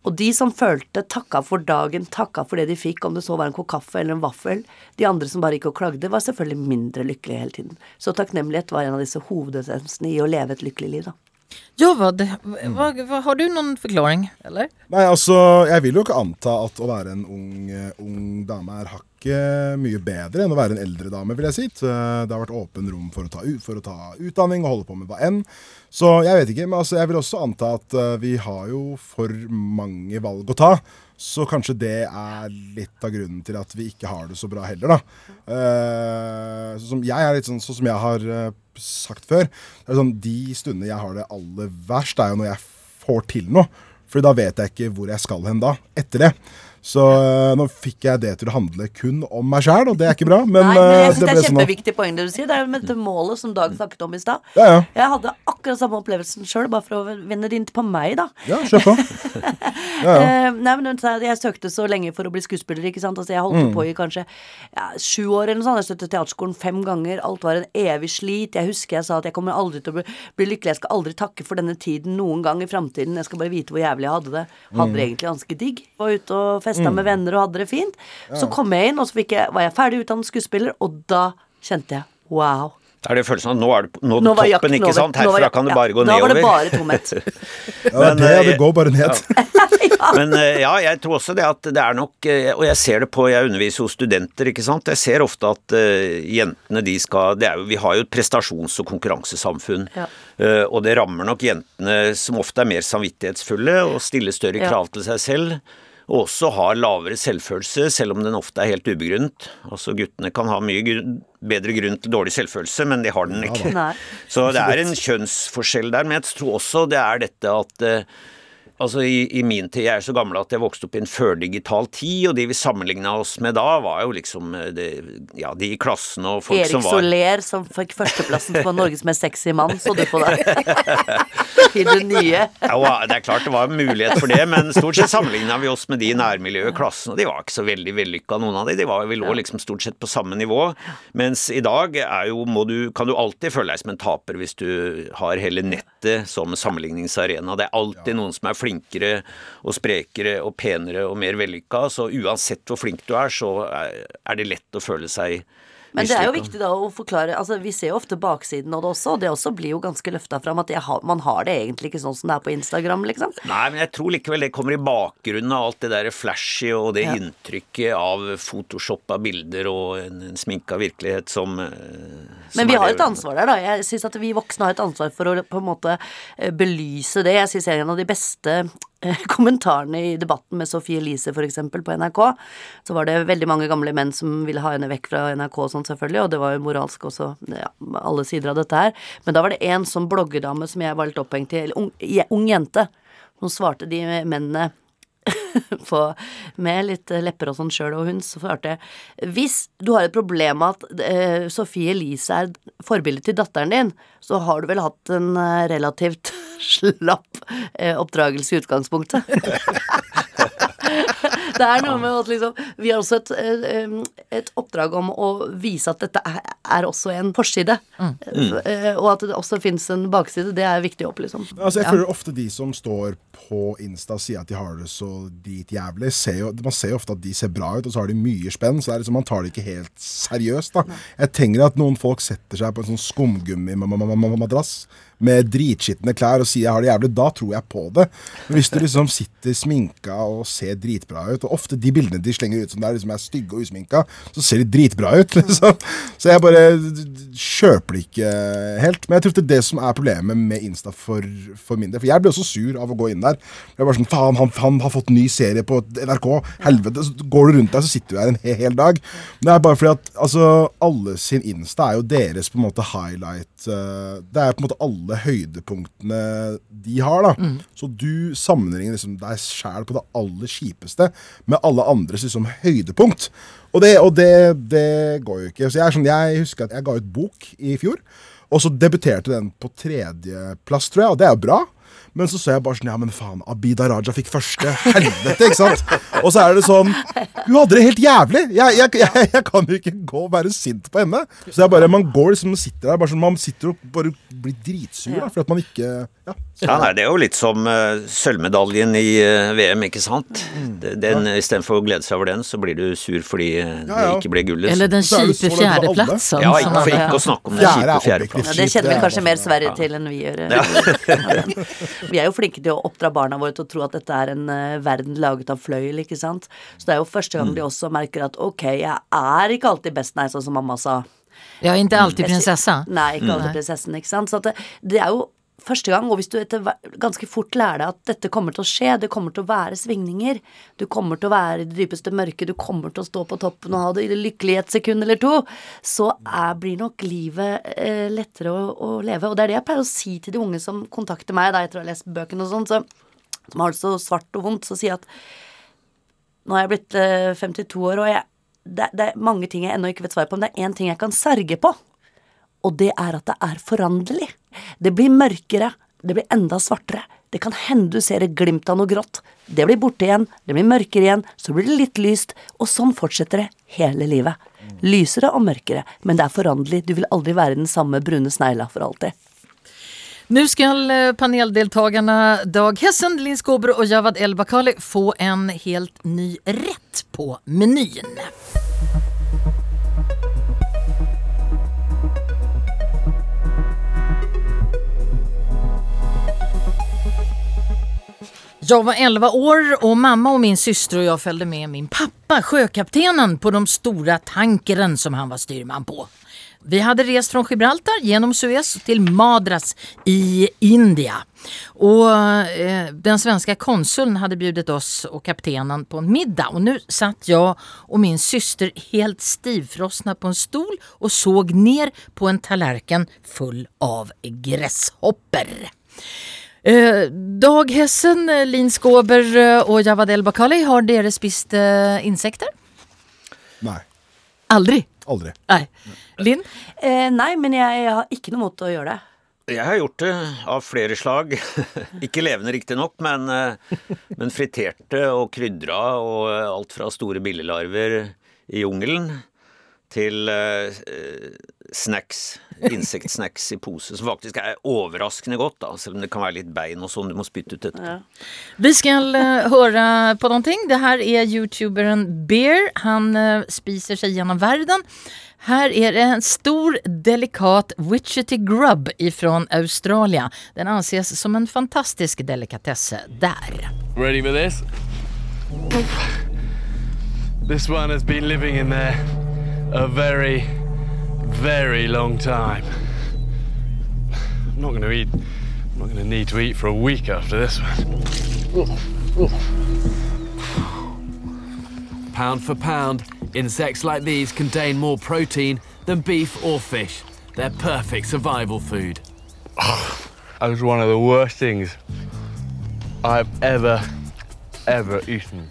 Speaker 6: Og de som følte takka for dagen, takka for det de fikk, om det så var en kopp kaffe eller en vaffel, de andre som bare gikk og klagde, var selvfølgelig mindre lykkelige hele tiden. Så takknemlighet var en av disse hovedessensene i å leve et lykkelig liv, da.
Speaker 3: Ja, vad, hva, hva, har du noen forklaring, Eller?
Speaker 4: Nei, altså, jeg vil jo ikke anta at å være en ung, eh, ung dame er hakket mye bedre enn å være en eldre dame, vil jeg si. Eh, Det har vært åpen rom for å ta, for å ta utdanning og holde på med hva enn. Så jeg vet ikke, men altså, jeg vil også anta at eh, vi har jo for mange valg å ta. Så kanskje det er litt av grunnen til at vi ikke har det så bra heller, da. Sånn som jeg er litt sånn, sånn som jeg har sagt før. Det er sånn, de stundene jeg har det aller verst, er jo når jeg får til noe. For da vet jeg ikke hvor jeg skal hen da, etter det. Så eh, nå fikk jeg det til å handle kun om meg sjæl, og det er ikke bra. Men,
Speaker 6: Nei, men jeg
Speaker 4: eh,
Speaker 6: synes det er
Speaker 4: kjempeviktig sånn
Speaker 6: poeng det du sier. Det er jo med dette målet som Dag snakket om i stad.
Speaker 4: Ja, ja.
Speaker 6: Jeg hadde akkurat samme opplevelsen sjøl, bare for å vende det inn på meg, da.
Speaker 4: Ja, kjør på. Ja, ja.
Speaker 6: Eh, nei, men Jeg søkte så lenge for å bli skuespiller. ikke sant? Altså Jeg holdt
Speaker 4: Mm.
Speaker 6: på i kanskje ja, sju år eller noe sånt. Jeg støttet teaterskolen fem ganger. Alt var en evig slit. Jeg husker jeg sa at jeg kommer aldri til å bli, bli lykkelig. Jeg skal aldri takke for denne tiden noen gang i framtiden. Jeg skal bare vite hvor jævlig jeg hadde det. Hadde
Speaker 4: Mm.
Speaker 6: det egentlig ganske digg. Var ute og festa med venner og hadde det fint. Så kom jeg inn, og så fikk jeg, var jeg ferdig utdannet skuespiller, og da kjente jeg wow.
Speaker 5: Da er det følelsen av at nå er du på-
Speaker 6: Nå
Speaker 5: toppen,
Speaker 6: jakten
Speaker 5: ikke sant? Herfra kan det
Speaker 6: ja,
Speaker 5: bare gå
Speaker 6: Nå var det bare tomhet.
Speaker 4: Ja, det, er det,
Speaker 5: Men,
Speaker 4: det
Speaker 5: eh,
Speaker 4: går bare ned.
Speaker 5: Men eh, ja, jeg tror også det at det er nok eh, Og jeg ser det på Jeg underviser hos studenter, ikke sant. Jeg ser ofte at uh, jentene de skal det er Vi har jo et prestasjons- og konkurransesamfunn.
Speaker 6: Ja.
Speaker 5: Uh, og det rammer nok jentene som ofte er mer samvittighetsfulle og stiller større
Speaker 6: Ja.
Speaker 5: krav til seg selv. Og også har lavere selvfølelse, selv om den ofte er helt ubegrunnet. Altså Guttene kan ha mye grunn, bedre grunn til dårlig selvfølelse, men de har den ikke.
Speaker 6: Ja,
Speaker 5: Så det er en kjønnsforskjell der, men jeg tror også det er dette at eh, Altså i, I min tid, jeg er så gammel at jeg vokste opp i en førdigital tid, og de vi sammenligna oss med da, var jo liksom de, ja, de i klassen og folk
Speaker 6: Erik
Speaker 5: som var Erik
Speaker 6: Soler som fikk førsteplassen på Norges mest sexy mann, så du på det? I det nye.
Speaker 5: Ja, det er klart det var mulighet for det, men stort sett sammenligna vi oss med de i nærmiljøet i klassen, og de var ikke så veldig vellykka, noen av de. de var, vi lå liksom stort sett på samme nivå. Mens i dag er jo, må du, kan du alltid føle deg som en taper hvis du har hele nettet som sammenligningsarena. Det er alltid noen som er flinkere og sprekere og penere og mer vellykka, så uansett hvor flink du er, så er det lett å føle seg
Speaker 6: Men det er jo viktig da å forklare altså Vi ser jo ofte baksiden av det også, og det også blir jo ganske løfta fram at har, man har det egentlig ikke sånn som det er på Instagram, liksom.
Speaker 5: Nei, men jeg tror likevel det kommer i bakgrunnen av alt det der flashy og det
Speaker 6: Ja.
Speaker 5: inntrykket av photoshoppa bilder og en, en sminka virkelighet som eh, som
Speaker 6: Men vi har
Speaker 5: det-
Speaker 6: et ansvar der, da. Jeg syns at vi voksne har et ansvar for å på en måte eh, belyse det. Jeg syns en av de beste kommentarene i debatten med Sophie Elise f.eks. på NRK, så var det veldig mange gamle menn som ville ha henne vekk fra NRK og sånn, selvfølgelig, og det var jo moralsk også, ja, alle sider av dette her. Men da var det en sånn bloggedame som jeg var litt opphengt i, eller ung, ung jente, som svarte de mennene på, med litt lepper og sånn sjøl, og hun svarte Hvis du har et problem med at eh, Sofie Elise er forbildet til datteren din, så har du vel hatt en eh, relativt slapp eh, oppdragelse i utgangspunktet. Det er noe med at liksom Vi har også et, eh, et oppdrag om å vise at dette er, er også en forside. Mm. Og at det også fins en bakside. Det er viktig opp, liksom.
Speaker 4: Altså, jeg føler ofte de som står på Insta og sier at de har det så dritjævlig, ser jo, man ser jo ofte at de ser bra ut, og så har de mye spenn. Så det er liksom, man tar det ikke helt seriøst. da. Jeg tenker at noen folk setter seg på en sånn skumgummimadrass med dritskitne klær og sier jeg har det jævlig, da tror jeg på det. Men hvis du liksom sitter sminka og ser dritbra ut, og ofte de bildene de slenger ut som det er, liksom er stygge og usminka, så ser de dritbra ut, liksom. Så jeg bare kjøper det ikke helt. Men jeg tror det er det som er problemet med Insta for, for min del. For jeg blir også sur av å gå inn der. Jeg bare sånn, faen, han, han har fått ny serie på NRK. Helvete. Så går du rundt der, så sitter du her en hel, hel dag. Men det er bare fordi at altså, alle sin Insta er jo deres på en måte highlight. Eh, det er på en måte alle høydepunktene de har, da. Så du sammenligner liksom deg sjæl på det aller kjipeste med alle andres liksom høydepunkt. Og det, og det, det går jo ikke. Så jeg, sånn, jeg husker at jeg ga ut bok i fjor, og så debuterte den på tredjeplass, tror jeg, og det er jo bra. Men så så jeg bare sånn Ja, men faen, Abida Raja fikk første. Helvete, ikke sant? Og så er det sånn Hun hadde det helt jævlig! Jeg, jeg, jeg, jeg kan jo ikke gå og være sint på henne. Så jeg bare, man går liksom og sitter der bare sånn, Man sitter og bare blir dritsur da, for at man ikke Ja.
Speaker 5: Ja, nei, Det er jo litt som uh, sølvmedaljen i uh, VM, ikke sant.
Speaker 4: Den,
Speaker 5: ja. Den, Istedenfor å glede seg over den, så blir du sur fordi uh,
Speaker 4: Ja, ja.
Speaker 5: det ikke ble gullet.
Speaker 3: Eller den kjipe fjerdeplassen.
Speaker 5: ja, ikke, for ikke å snakke om den kjipe fjerdeplassen.
Speaker 6: Ja, det kjenner
Speaker 4: vi
Speaker 6: kanskje mer
Speaker 4: sverre
Speaker 6: Sverige til enn vi gjør. Vi er jo flinke til å oppdra barna våre til å tro at dette er en uh, verden laget av fløyel, ikke sant. Så det er jo første gang de også merker at ok, jeg er ikke alltid best, nei, sånn som mamma sa.
Speaker 3: Ja, ikke alltid prinsessa.
Speaker 6: Nei, ikke alltid prinsessen, ikke sant. Så det, det er jo første gang, og hvis du etter ganske fort lærer deg at dette kommer til å skje, det kommer til å være svingninger, du kommer til å være i det dypeste mørket, du kommer til å stå på toppen og ha det lykkelig et sekund eller to, så er, blir nok livet eh, lettere å, å leve. Og det er det jeg pleier å si til de unge som kontakter meg da, etter å ha lest bøkene og sånn, så, som har det så svart og vondt, så sier jeg at nå har jeg blitt eh, 52 år, og jeg, det, det er mange ting jeg ennå ikke vet svaret på, men det er én ting jeg kan sverge på. Og det er at det er foranderlig. Det blir mørkere, det blir enda svartere. Det kan hende du ser et glimt av noe grått. Det blir borte igjen, det blir mørkere igjen, så blir det litt lyst, og sånn fortsetter det hele livet. Lysere og mørkere, men det er foranderlig. Du vil aldri være den samme brune snegla for alltid.
Speaker 3: Nå skal paneldeltakerne Dag Hessen, Linn Skåber og Javad El Bakali få en helt ny rett på menyn. Jag var 11 år och mamma och min syster och jag följde med min pappa, sjökaptenen, på de stora tankeren som han var styrman på. Vi hade rest från Gibraltar genom Suez till Madras i India. Och eh, Den svenska konsuln hade bjudit oss och kaptenen på en middag och nu satt jag och min syster helt stivfrosna på en stol och såg ner på en tallerken full av gräshoppor. Eh, Dag Hessen, eh, Linn Skåber og och Javad El Bakali, har dere spist eh, insekter?
Speaker 4: Nei.
Speaker 3: Aldri?
Speaker 4: Aldri.
Speaker 3: Nei. Linn?
Speaker 6: Eh, nei, men jeg, jeg har ikke noe mot å gjøre det.
Speaker 5: Jeg har gjort det av flere slag. Ikke levende riktignok, men, eh, men friterte og krydra og eh, alt fra store billelarver i jungelen til eh, snacks, insektsnacks i pose, som faktisk er overraskende godt, da, selv om det kan være litt bein og sånn du må spytte ut etterpå.
Speaker 3: Vi skal uh, høre på någonting. Det her er youtuberen Bear. Han uh, spiser seg gjennom verden. Her er det en stor, delikat witchetty grub fra Australia. Den anses som en fantastisk delikatesse der.
Speaker 7: Ready for this? This one has been living in there a very, very long time. I'm not going to eat. I'm not going to need to eat for a week after this one.
Speaker 8: Pound for pound, insects like these contain more protein than beef or fish. They're perfect survival food.
Speaker 7: That was one of the worst things I've ever, ever eaten.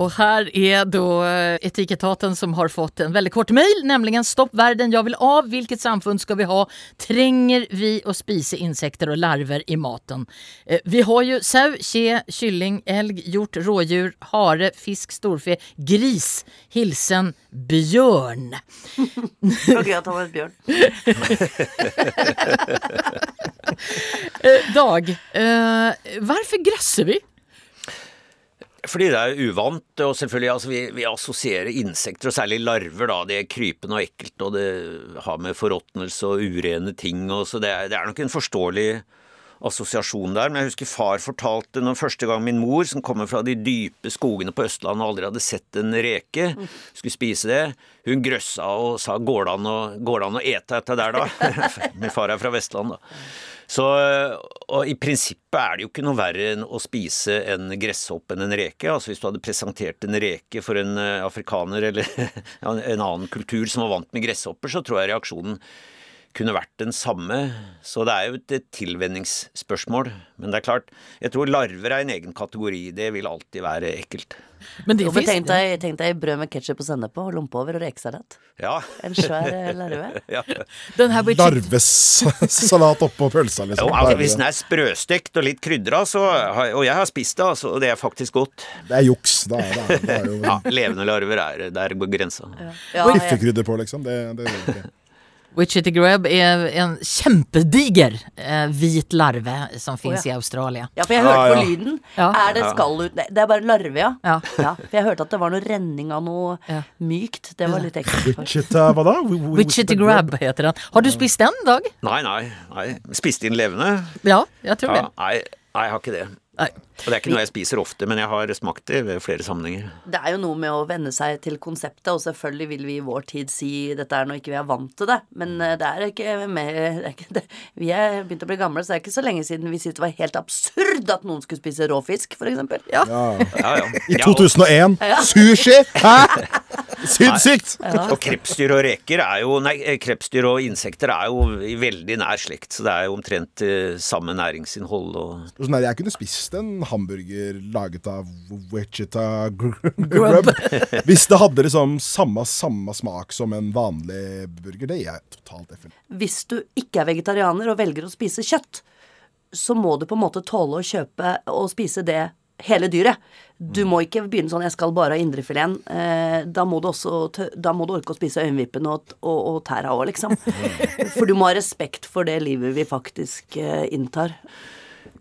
Speaker 3: Og her er da eh, Etikettaten som har fått en veldig kort mail, nemlig Stopp verden, jeg vil av. Hvilket samfunn skal vi ha? Trenger vi å spise insekter og larver i maten? Eh, Vi har jo sau, kje, kylling, elg, hjort, rådjur, hare, fisk, storfe, gris. Hilsen bjørn.
Speaker 6: Det var gøy at han var et bjørn.
Speaker 3: Eh, Dag, eh, hvorfor grøsser vi?
Speaker 5: Fordi det er uvant, og selvfølgelig altså, vi, vi assosierer insekter, og særlig larver, da. Det er krypende og ekkelt, og det har med forråtnelse og urene ting og så det er, det er nok en forståelig assosiasjon der. Men jeg husker far fortalte når første gang min mor, som kommer fra de dype skogene på Østlandet og aldri hadde sett en reke, skulle spise det. Hun grøssa og sa går det an å ete dette der, da?' min far er fra Vestland, da. Så, og I prinsippet er det jo ikke noe verre enn å spise en gresshoppe enn en reke. Altså Hvis du hadde presentert en reke for en eh, afrikaner eller en annen kultur som var vant med gresshopper, så tror jeg reaksjonen kunne vært den samme. Så det er jo et tilvenningsspørsmål. Men det er klart, jeg tror larver er en egen kategori. Det vil alltid være ekkelt.
Speaker 3: Men det
Speaker 6: men tenk deg, tenk deg brød med ketsjup og sennep på, og lompe over og rekesalat.
Speaker 5: Ja.
Speaker 6: En svær eh, larve.
Speaker 5: ja.
Speaker 4: Larvesalat oppå pølsa, liksom.
Speaker 5: Jo, altså, hvis den er sprøstekt og litt krydra, så Og jeg har spist det, altså, og det er faktisk godt.
Speaker 4: Det er juks. Da, da, da er jo
Speaker 5: Ja, Levende larver er Der går grensa.
Speaker 6: Ja, Ja,
Speaker 4: Biffekrydder på, liksom. Det, det det
Speaker 3: Witchetty Grub er en kjempediger eh, hvit larve som finns
Speaker 6: ja.
Speaker 3: i Australia.
Speaker 6: ja, for jeg hørte
Speaker 4: Ja,
Speaker 6: på lyden.
Speaker 3: Ja.
Speaker 6: Er det skall ut Nei, det er bare larve, ja.
Speaker 3: Ja.
Speaker 6: ja. For jeg hørte at det var noe renning av noe
Speaker 3: Ja.
Speaker 6: mykt. Det var litt ekkelt.
Speaker 4: Wichita, hva da? Wi- wi-
Speaker 3: Witchetty Grub heter den. Har du spist den, Dag?
Speaker 5: Nei, nei. nei. Spiste inn levende?
Speaker 3: Ja, jeg tror
Speaker 5: Ja,
Speaker 3: det.
Speaker 5: nei, nei, jeg har ikke det.
Speaker 3: Nej.
Speaker 5: Og det er ikke noe jeg spiser ofte, men jeg har smakt det ved flere sammenhenger.
Speaker 6: Det er jo noe med å venne seg til konseptet, og selvfølgelig vil vi i vår tid si dette er når ikke vi er vant til det, men eh, det er ikke mer det er ikke, det, Vi er begynt å bli gamle, så det er ikke så lenge siden vi syntes det var helt absurd at noen skulle spise rå fisk, for eksempel.
Speaker 3: Ja.
Speaker 5: Ja, ja.
Speaker 4: I
Speaker 5: Ja,
Speaker 4: 2001. Sushi! Hæ? Sinnssykt!
Speaker 5: Og krepsdyr og reker er jo Nei, krepsdyr og insekter er jo i veldig nær slekt, så det er jo omtrent eh, samme næringsinnhold og
Speaker 4: Nei, jeg kunne spist en hamburger laget av Wichita grub. Hvis det hadde liksom samme, samme smak som en vanlig burger. Det er jeg totalt effen.
Speaker 6: Hvis du ikke er vegetarianer og velger å spise kjøtt, så må du på en måte tåle å kjøpe og spise det hele dyret. Du må ikke begynne sånn 'jeg skal bare ha indrefileten'. Eh, da, må du også, da må du orke å spise øyenvippene og, og, og tæra òg, liksom. For du må ha respekt for det livet vi faktisk eh, inntar.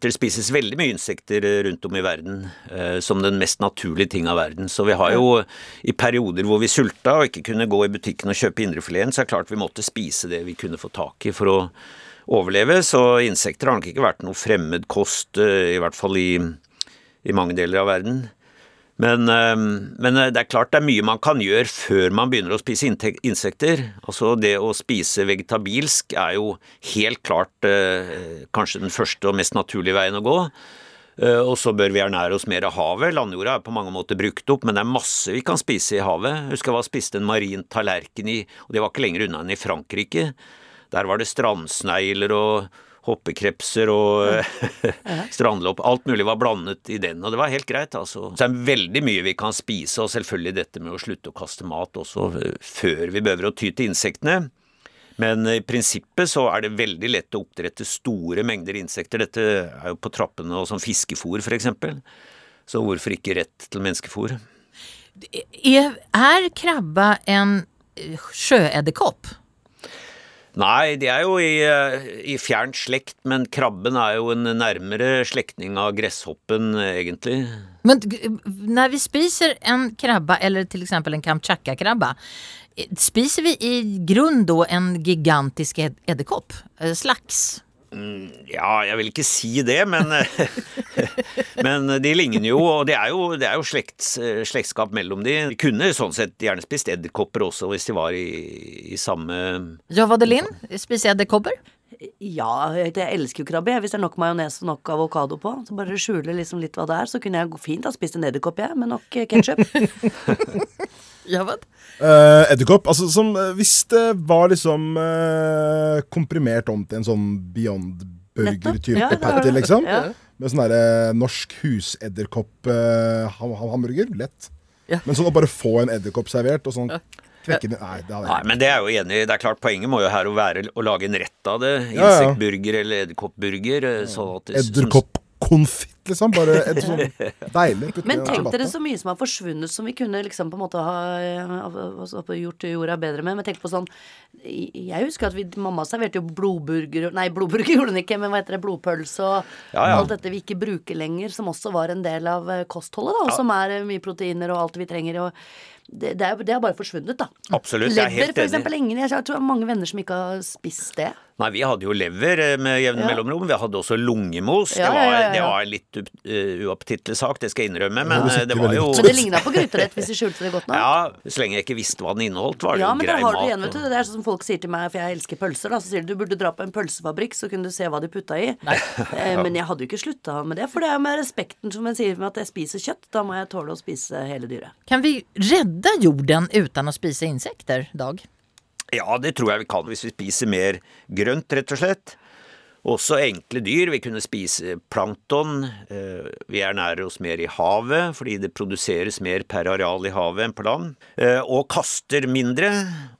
Speaker 5: Det spises veldig mye insekter eh, rundt om i verden eh, som den mest naturlige ting av verden. Så vi har jo i perioder hvor vi sulta og ikke kunne gå i butikken og kjøpe indrefileten, så er det klart vi måtte spise det vi kunne få tak i for å overleve. Så insekter har nok ikke vært noe fremmed kost, eh, i hvert fall i, i mange deler av verden. Men, eh, men eh, det er klart det er mye man kan gjøre før man begynner å spise insekter. Altså det å spise vegetabilsk er jo helt klart eh, kanskje den første og mest naturlige veien å gå. Eh, Og så bør vi ernære oss mer av havet. Landjorda er på mange måter brukt opp, men det er masse vi kan spise i havet. Husker jeg var spiste en marin tallerken i, og det var ikke lenger unna enn i Frankrike. Der var det strandsnegler og hoppekrepser og strandlopp. Alt mulig var blandet i den, og det var helt greit, altså. Så det er veldig mye vi kan spise, og selvfølgelig dette med å slutte å kaste mat også før vi behøver å ty til insektene. Men i prinsippet så er det veldig lett å oppdrette store mengder insekter. Dette er jo på trappene og som fiskefôr f.eks. Så hvorfor ikke rett til menneskefôr?
Speaker 3: Er, är krabba en sjöedderkopp?
Speaker 5: Nei, de er jo i, eh, i fjernt slekt, men krabben er jo en nærmere slektning av gresshoppen, egentlig.
Speaker 3: Men når vi spiser en krabba eller f.eks. en kamchatka-krabba, eh, spiser vi i grunn da en gigantisk ed- edderkopp? Eh, Slags?
Speaker 5: Ja, jeg vil ikke si det, men, men de ligner jo, og det er jo, det er jo slekts, slektskap mellom de. De kunne sånn sett gjerne spist edderkopper også, hvis de var i, i samme
Speaker 3: Ja, Vadelin, spiser edderkopper?
Speaker 6: Ja, jeg jeg elsker jo krabbe. Hvis det er nok majones og nok avokado på, så bare skjuler liksom litt hva det er, så kunne jeg fint ha spist en edderkopp, jeg, med nok ketsjup.
Speaker 3: Ja, vad?
Speaker 4: Uh, Edderkopp. Altså, som, eh, hvis det var liksom uh, komprimert om til en sånn Beyond Burger-type
Speaker 6: Ja,
Speaker 4: patty, liksom.
Speaker 6: Ja.
Speaker 4: Med sånn derre norsk husedderkopp-hamburger. Lett.
Speaker 3: Ja.
Speaker 4: Men sånn å bare få en edderkopp servert og sånn knekke Nei, det
Speaker 5: Nei, men det er jo enig. Det er klart Poenget må jo her å være å lage en rett av det. Insektburger eller edderkoppburger. eh,
Speaker 4: Edderkoppkonfitt, liksom. Bare et sånn deilig. putte
Speaker 6: Men tenk dere så mye som har forsvunnet som vi kunne liksom på en måte ha eh, altså, gjort jorda bedre med. Men tenk på sånn Jeg husker at vi, mamma serverte jo blodburger Nei, blodburger gjorde hun ikke, men hva heter det, blodpølse og
Speaker 5: Ja, ja.
Speaker 6: alt dette vi ikke bruker lenger, som også var en del av eh, kostholdet, da. Og som er eh, mye proteiner og alt vi trenger. og det, det, er, det har bare forsvunnet, da.
Speaker 5: Absolutt, jeg er
Speaker 6: Lever,
Speaker 5: helt
Speaker 6: for
Speaker 5: enig.
Speaker 6: eksempel. Ingen, jeg tror mange venner som ikke har spist det.
Speaker 5: Nei, vi hadde jo lever eh, med jevne
Speaker 6: Ja.
Speaker 5: mellomrom. Vi hadde også lungemos.
Speaker 6: Ja,
Speaker 5: det, var,
Speaker 6: ja, ja, ja.
Speaker 5: det var en litt uh, uappetittlig sak, det skal jeg innrømme, men
Speaker 4: det
Speaker 5: eh, det var jo
Speaker 6: Men det ligna på gryterett hvis de skjulte det godt nok.
Speaker 5: Ja, så lenge jeg ikke visste hva den inneholdt, var det
Speaker 6: Ja,
Speaker 5: jo
Speaker 6: men det har du igjen, vet du. Det er sånn som folk sier til meg, for jeg elsker pølser, da. Så sier de du burde dra på en pølsefabrikk, så kunne du se hva de putta i. Men jeg hadde jo ikke slutta med det, for det er med respekten som en sier med at jeg spiser kjøtt. Da må jeg tåle å spise hele dyret.
Speaker 3: Kan vi redde jorden uten å spise insekter, Dag?
Speaker 5: Ja, det tror jeg vi kan hvis vi spiser mer grønt, rett og slett. Også enkle dyr. Vi kunne spise plankton. Eh, Vi ernærer oss mer i havet, fordi det produseres mer per areal i havet enn på land. Eh, Og kaster mindre.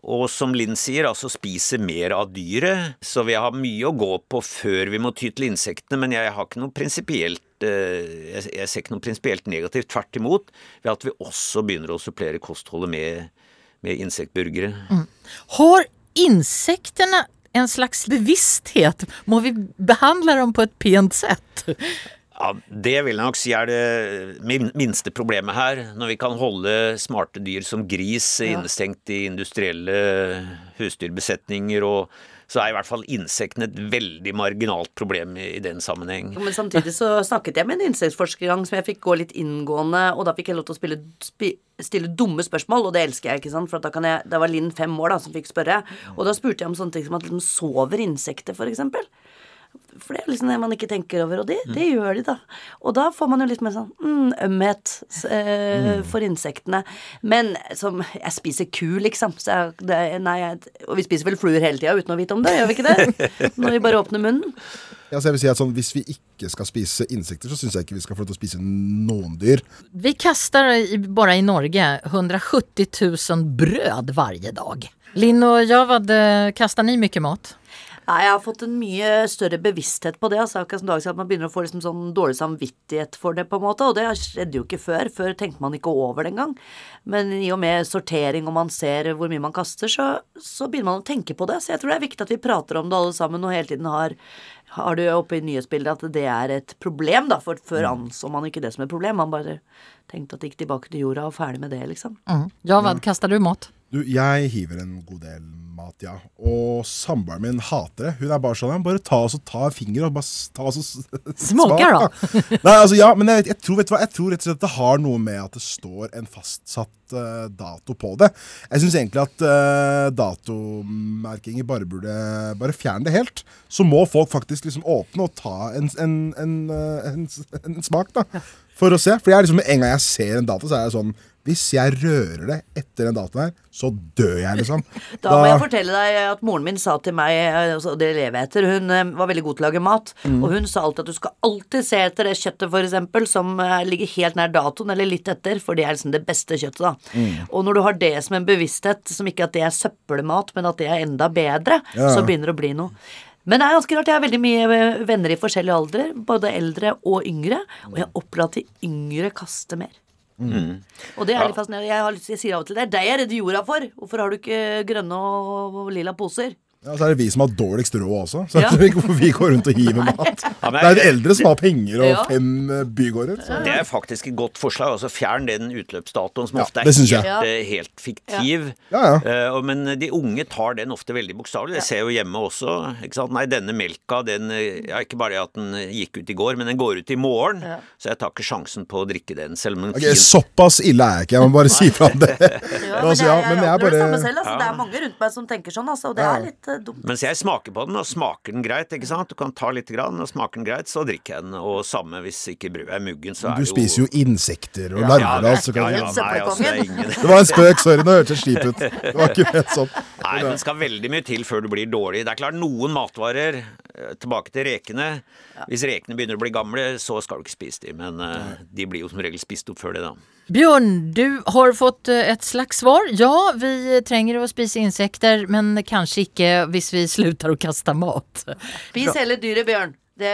Speaker 5: Og som Linn sier, altså spiser mer av dyret. Så vi har mye å gå på før vi må ty til insektene, men jeg har ikke noe prinsipielt eh, jeg ser ikke noe prinsipielt negativt, tvert imot, ved at vi også begynner å supplere kostholdet med, med insektburgere.
Speaker 3: Har insekterna en slags bevissthet? Må vi behandle dem på et pent sett?
Speaker 5: Ja, Det vil jeg nok si er det minste problemet her. Når vi kan holde smarte dyr som gris innestengt i industrielle husdyrbesetninger, og så er i hvert fall insektene et veldig marginalt problem i, i den sammenheng.
Speaker 6: Men samtidig så snakket jeg med en insektforsker en gang som jeg fikk gå litt inngående, og da fikk jeg lov til å spille, spi, stille dumme spørsmål, og det elsker jeg, ikke sant, for da kan jeg Det var Linn fem år, da, som fikk spørre, og da spurte jeg om sånne ting som at liksom sover insekter, for eksempel. For det er liksom det man ikke tenker over, og det, det gjør de, da. Og da får man jo litt mer sånn mm, ømhet eh, for insektene. Men som Jeg spiser ku, liksom. Så jeg, det, nei, jeg, og vi spiser vel fluer hele tida uten å vite om det, gjør vi ikke det? Når vi bare åpner munnen.
Speaker 4: Ja, så jeg vil si at sånn, Hvis vi ikke skal spise insekter, så syns jeg ikke vi skal få lov til å spise noen dyr.
Speaker 3: Vi kaster bare i Norge 170 000 brød varje dag. Linn og Javad, eh, kastar ni mye mat?
Speaker 6: Nei, jeg har fått en mye større bevissthet på det. Altså, akkurat som Dag at Man begynner å få liksom sånn dårlig samvittighet for det, på en måte. Og det skjedde jo ikke før. Før tenkte man ikke over det engang. Men i og med sortering og man ser hvor mye man kaster, så, så begynner man å tenke på det. Så jeg tror det er viktig at vi prater om det alle sammen og hele tiden har har du oppe i nyhetsbildet at det er et problem, da? For før anså man ikke det som et problem. Man bare tenkte at det gikk tilbake til jorda og ferdig med det, liksom.
Speaker 3: Mm. Javad, kastar du mat?
Speaker 4: Du, jeg hiver en god del mat, ja. Og samboeren min hater det. Hun er bare sånn Bare ta oss og ta en finger og bare ta oss og
Speaker 3: Smaker,
Speaker 4: smak, da. Nei, altså ja, men jeg, jeg, tror, vet du hva, jeg tror rett og slett det har noe med at det står en fastsatt uh, dato på det. Jeg syns egentlig at uh, datomerkinger bare burde Bare fjerne det helt. Så må folk faktisk liksom åpne og ta en, en, en, eh, en, en smak, da. For å se. For jeg er liksom, en gang jeg ser en dato, så er jeg sånn Hvis jeg rører det etter den datoen her, så dør jeg, liksom.
Speaker 6: Da må jeg fortelle deg at moren min sa til meg, altså, og det lever jeg etter, hun eh, var veldig god til å lage mat, og hun sa alltid at du skal alltid se etter det kjøttet, for eksempel, som eh, ligger helt nær datoen, eller litt etter, for det er liksom det beste kjøttet, da. Og når du har det som en bevissthet, som ikke at det er søppelmat, men at det er enda bedre,
Speaker 4: Ja.
Speaker 6: så begynner det å bli noe. Men det er ganske rart, jeg har veldig mye eh, venner i forskjellige aldre, både eldre og yngre, og jeg opplever at de yngre kaster mer. Og det er litt fascinerende. Jeg, har lyst, jeg sier av og til det er deg jeg redder jorda for. Hvorfor har du ikke grønne og, og lila poser?
Speaker 4: Ja, så er det vi som har dårligst råd også. Så
Speaker 6: Ja.
Speaker 4: vi går rundt og hiver mat.
Speaker 5: men
Speaker 4: Det er de eldre som har penger og
Speaker 6: Ja.
Speaker 4: fem eh, bygårder. Så.
Speaker 5: Det er faktisk et godt forslag. altså Fjern den utløpsdatoen som
Speaker 4: Ja,
Speaker 5: ofte er
Speaker 4: jeg.
Speaker 5: helt, eh, helt fiktiv.
Speaker 4: Ja, ja.
Speaker 5: Eh, og- men de unge tar den ofte veldig bokstavelig. Det ser jo hjemme også. Ikke sant? Nei, denne melka, den ja, Ikke bare at den gikk ut i går, men den går ut i morgen. Så jeg tar ikke sjansen på å drikke den, selv om den okay,
Speaker 4: såpass ille er jeg ikke, jeg må bare si fra om det.
Speaker 6: Ja,
Speaker 4: Altså, men jeg er
Speaker 6: opplever det samme selv, altså. Det er mange rundt meg som tenker sånn, altså. Og det er litt eh, dumt.
Speaker 5: Mens jeg smaker på den, og smaker den greit, ikke sant. Du kan ta litt, grann, og smaker den greit, så drikker jeg den. Og samme hvis ikke brødet er muggen, så er
Speaker 4: Du
Speaker 5: det jo
Speaker 4: spiser jo insekter og larver og alt. så
Speaker 5: ja,
Speaker 4: kan
Speaker 5: ja,
Speaker 4: du-
Speaker 5: altså, det er
Speaker 4: Det var en spøk, sorry. Nå hørtes det slip ut. Det var ikke helt sånn.
Speaker 5: Nei, men det skal veldig mye til før du blir dårlig. Det er klart, noen matvarer eh, Tilbake til rekene. Hvis rekene begynner å bli gamle, så skal du ikke spise de, Men eh, de blir jo som regel spist opp før det, da.
Speaker 3: Bjørn, du har fått eh, et slags svar. Ja, vi trenger å spise insekter, men kanskje ikke hvis vi slutter å kaste mat.
Speaker 6: Spis hele dyret, Bjørn. Det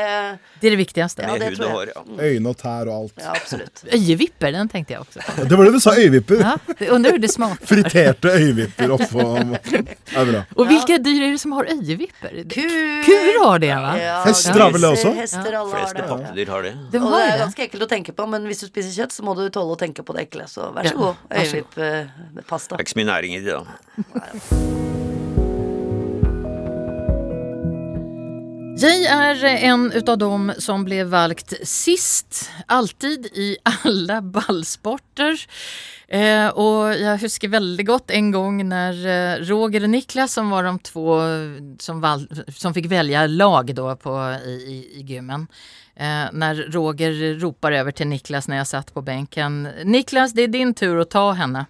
Speaker 3: Det er det viktigste.
Speaker 6: Ja, det tror jeg.
Speaker 4: Øyne og tær og alt.
Speaker 6: Ja, absolutt.
Speaker 3: Øyevipper, den tenkte jeg også på.
Speaker 4: Det var det du sa, øyevipper.
Speaker 3: Ja.
Speaker 4: Friterte øyevipper oppå Det er bra.
Speaker 3: Och vilka dyr er det som har øyevipper?
Speaker 6: Kur.
Speaker 3: Kur har det va?
Speaker 6: Ja,
Speaker 4: Hester har vel det også?
Speaker 6: Hester, alle har
Speaker 5: Fleste
Speaker 6: det.
Speaker 5: pattedyr har det.
Speaker 3: De
Speaker 6: Og det er ganske ekkelt å tenke på, men hvis du spiser kjøtt, så må du tåle å tenke på det ekle. Så vær så god.
Speaker 3: vær så.
Speaker 6: Øyevipp-pasta.
Speaker 5: Det er ikke så mye næring i det, da.
Speaker 3: Jag er en av dem som ble valgt sist, alltid i alle ballsporter. Eh, og jeg husker veldig godt en gang när eh, Roger og Niklas som var de två som, val, som fikk velge lag då på, i, i, i gymmen. Eh, Når Roger ropar over til Niklas når jeg satt på benken Niklas, det er din tur å ta henne.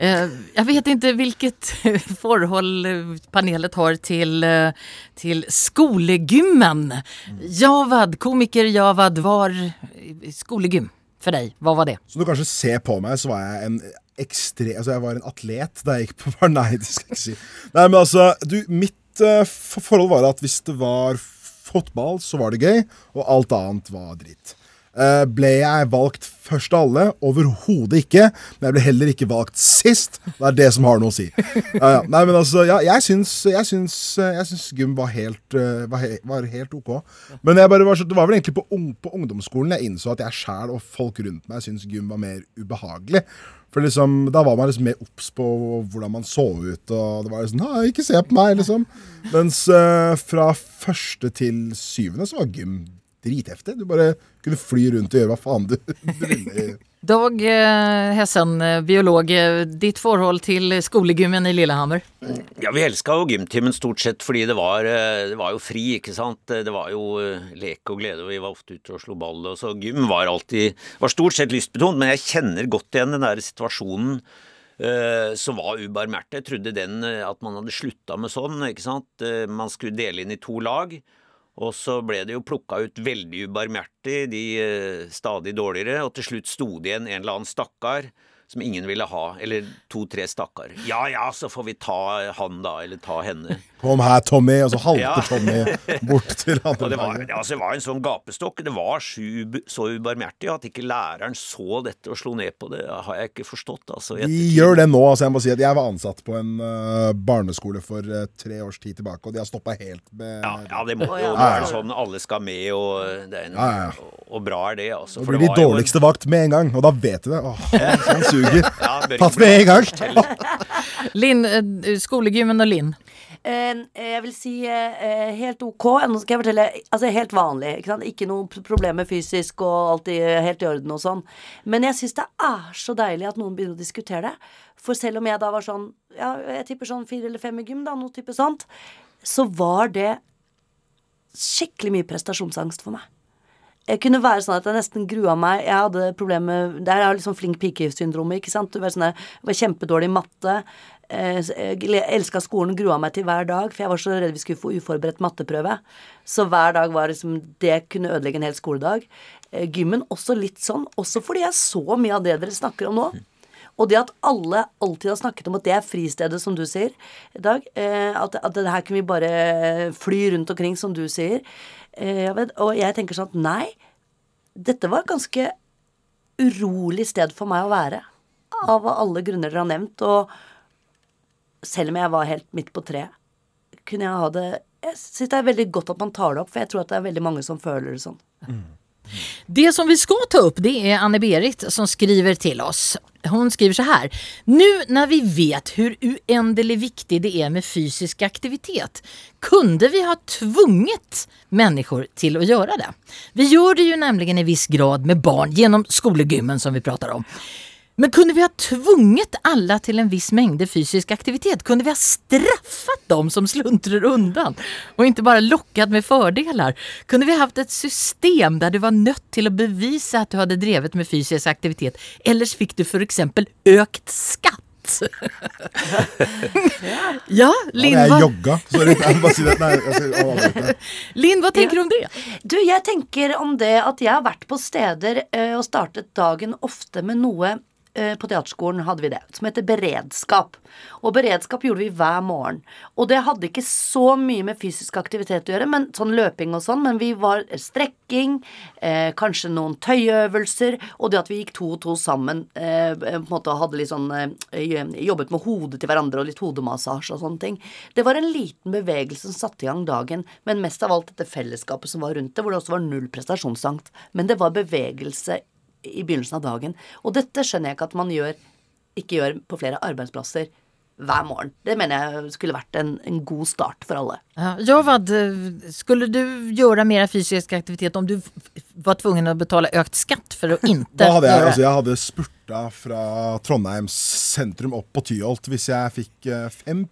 Speaker 3: Eh, jag vet inte vilket forhold panelet har till, eh, till skolegymmen. Javad, komiker Javad, var eh, skolegym for deg? Hva var det?
Speaker 4: Som du kanskje ser på meg, så var jeg en ekstre... Altså, jeg var en atlet da jeg gikk på. Nei, det skal jeg ikke si. Nei, men altså, du, mitt forhold var at hvis det var fotball, så var det gøy, og alt annet var dritt. Eh, ble jeg valgt først av alle? Overhodet ikke. Men jeg ble heller ikke valgt sist. Det er det som har noe å si. Ja, ja. Nei, men altså, ja, jeg syns, jeg syns, eh, jeg syns gym var helt, eh, var, he, var helt ok. Men jeg bare var så, det var vel egentlig på, ung, på ungdomsskolen jeg innså at jeg sjæl og folk rundt meg syntes gym var mer ubehagelig. For liksom, Da var man liksom mer obs på hvordan man så ut. Og det var liksom, Nei, ikke se på meg, liksom. Mens uh, fra første til syvende så var gym dritheftig. Du bare kunne fly rundt og gjøre hva faen du, du ville.
Speaker 3: Dag eh, Hessen, eh, biolog, eh, ditt forhold til skolegymmen i Lillehammer?
Speaker 5: Ja, vi elska jo gymtimen stort sett fordi det var, det var jo fri, ikke sant. Det var jo lek og glede, og vi var ofte ute og slo ball. Og så gym var alltid var stort sett lystbetont, men jeg kjenner godt igjen den der situasjonen eh, som var ubarmhjertig. Jeg trodde den at man hadde slutta med sånn, ikke sant. Man skulle dele inn i to lag. Og så ble det jo plukka ut veldig ubarmhjertig, de eh, stadig dårligere, og til slutt sto det igjen en eller annen stakkar som ingen ville ha, eller to-tre stakkar. Ja ja, så får vi ta han da, eller ta henne.
Speaker 4: Kom her, Tommy. Og så halter
Speaker 5: Ja.
Speaker 4: Tommy bort til andre
Speaker 5: Og det var, altså, det var en sånn gapestokk. Det var så, ub- så ubarmhjertig at ikke læreren så dette og slo ned på det, har jeg ikke forstått. Altså,
Speaker 4: De gjør det nå. altså Jeg må si at jeg var ansatt på en uh, barneskole for uh, tre års tid tilbake, og de har stoppa helt med
Speaker 5: Ja, ja, det må jo
Speaker 6: ja.
Speaker 5: Er sånn alle skal med, og, det er en,
Speaker 4: Ja, ja, ja.
Speaker 5: og, og bra er det, altså. For det
Speaker 4: blir
Speaker 5: de dårligste en-
Speaker 4: vakt med en gang, og da vet du det. Åh, sånn suger.
Speaker 5: Ja, bør
Speaker 4: med en gang.
Speaker 3: Linn, eh, skolegymmen og Linn.
Speaker 6: Eh, jeg vil si eh, helt ok. Nå skal jeg fortelle Altså helt vanlig. Ikke, sant? ikke noe pro- problemer fysisk og alltid helt i orden og sånn. Men jeg syns det er så deilig at noen begynner å diskutere det. For selv om jeg da var sånn Ja, jeg tipper sånn fire eller fem i gym, da, noe type sånt, så var det skikkelig mye prestasjonsangst for meg. Jeg kunne være sånn at jeg nesten grua meg. Jeg hadde problemer Det er liksom flink pike-syndromet, ikke sant. Du var, sånn, der- var kjempedårlig i matte. Eh, Jeg elska skolen, grua meg til hver dag, for jeg var så redd vi skulle få uforberedt matteprøve. Så hver dag var liksom Det kunne ødelegge en hel skoledag. Eh, Gymmen også litt sånn, også fordi jeg så mye av det dere snakker om nå. Og det at alle alltid har snakket om at det er fristedet, som du sier, Dag. Eh, at, at det her kunne vi bare fly rundt omkring, som du sier. Eh, og jeg tenker sånn at nei, dette var et ganske urolig sted for meg å være. Av alle grunner dere har nevnt. Og selv om jeg var helt midt på treet, kunne jeg ha det Jeg syns det er veldig godt at man tar det opp, for jeg tror at det er veldig mange som føler det sånn.
Speaker 3: Det som vi ska ta upp det är Anne-Berit som skriver till oss. Hon skriver så här. Nu när vi vet hur oändligt viktig det är med fysisk aktivitet kunde vi ha tvunget människor till att göra det. Vi gör det ju nämligen i viss grad med barn genom skolegymmen som vi pratar om. Men kunde vi ha tvunget alla til en viss mengde fysisk aktivitet? Kunde vi ha straffet dem som sluntrer undan Og ikke bare lokket med fordeler? Kunde vi ha hatt et system der du var nødt til å bevise at du hadde drevet med fysisk aktivitet? ellers fikk du f.eks. økt ökt skatt? ja,
Speaker 4: Ja,
Speaker 3: Linn,
Speaker 4: ja, jeg jogga. Sorry. Jeg bare si det. Nei, avbryte.
Speaker 3: Linn, hva tenker du om det?
Speaker 6: Du, jeg tenker om det at jeg har vært på steder ø, og startet dagen ofte med noe eh, på teaterskolen hadde vi det, som heter beredskap. Og beredskap gjorde vi hver morgen. Og det hadde ikke så mye med fysisk aktivitet å gjøre, men sånn løping og sånn, men vi var strekking, eh, kanskje noen tøyøvelser, og det at vi gikk to og to sammen, eh, på en måte hadde litt sånn eh, Jobbet med hodet til hverandre og litt hodemassasje og sånne ting. Det var en liten bevegelse som satte i gang dagen, men mest av alt dette fellesskapet som var rundt det, hvor det også var null prestasjonsangst. Men det var bevegelse i begynnelsen av dagen. Og dette skjønner jeg ikke at man gjør, ikke gjør på flere arbeidsplasser hver morgen. Det mener jeg skulle vært en, en god start for alle.
Speaker 3: Ja, Javad, eh, skulle du gjøre mer fysisk aktivitet om du var tvungen å betale økt skatt for å
Speaker 4: ikke hadde jeg, altså, jeg hadde spurta fra Trondheims sentrum opp på Tyholt hvis jeg fikk eh, 5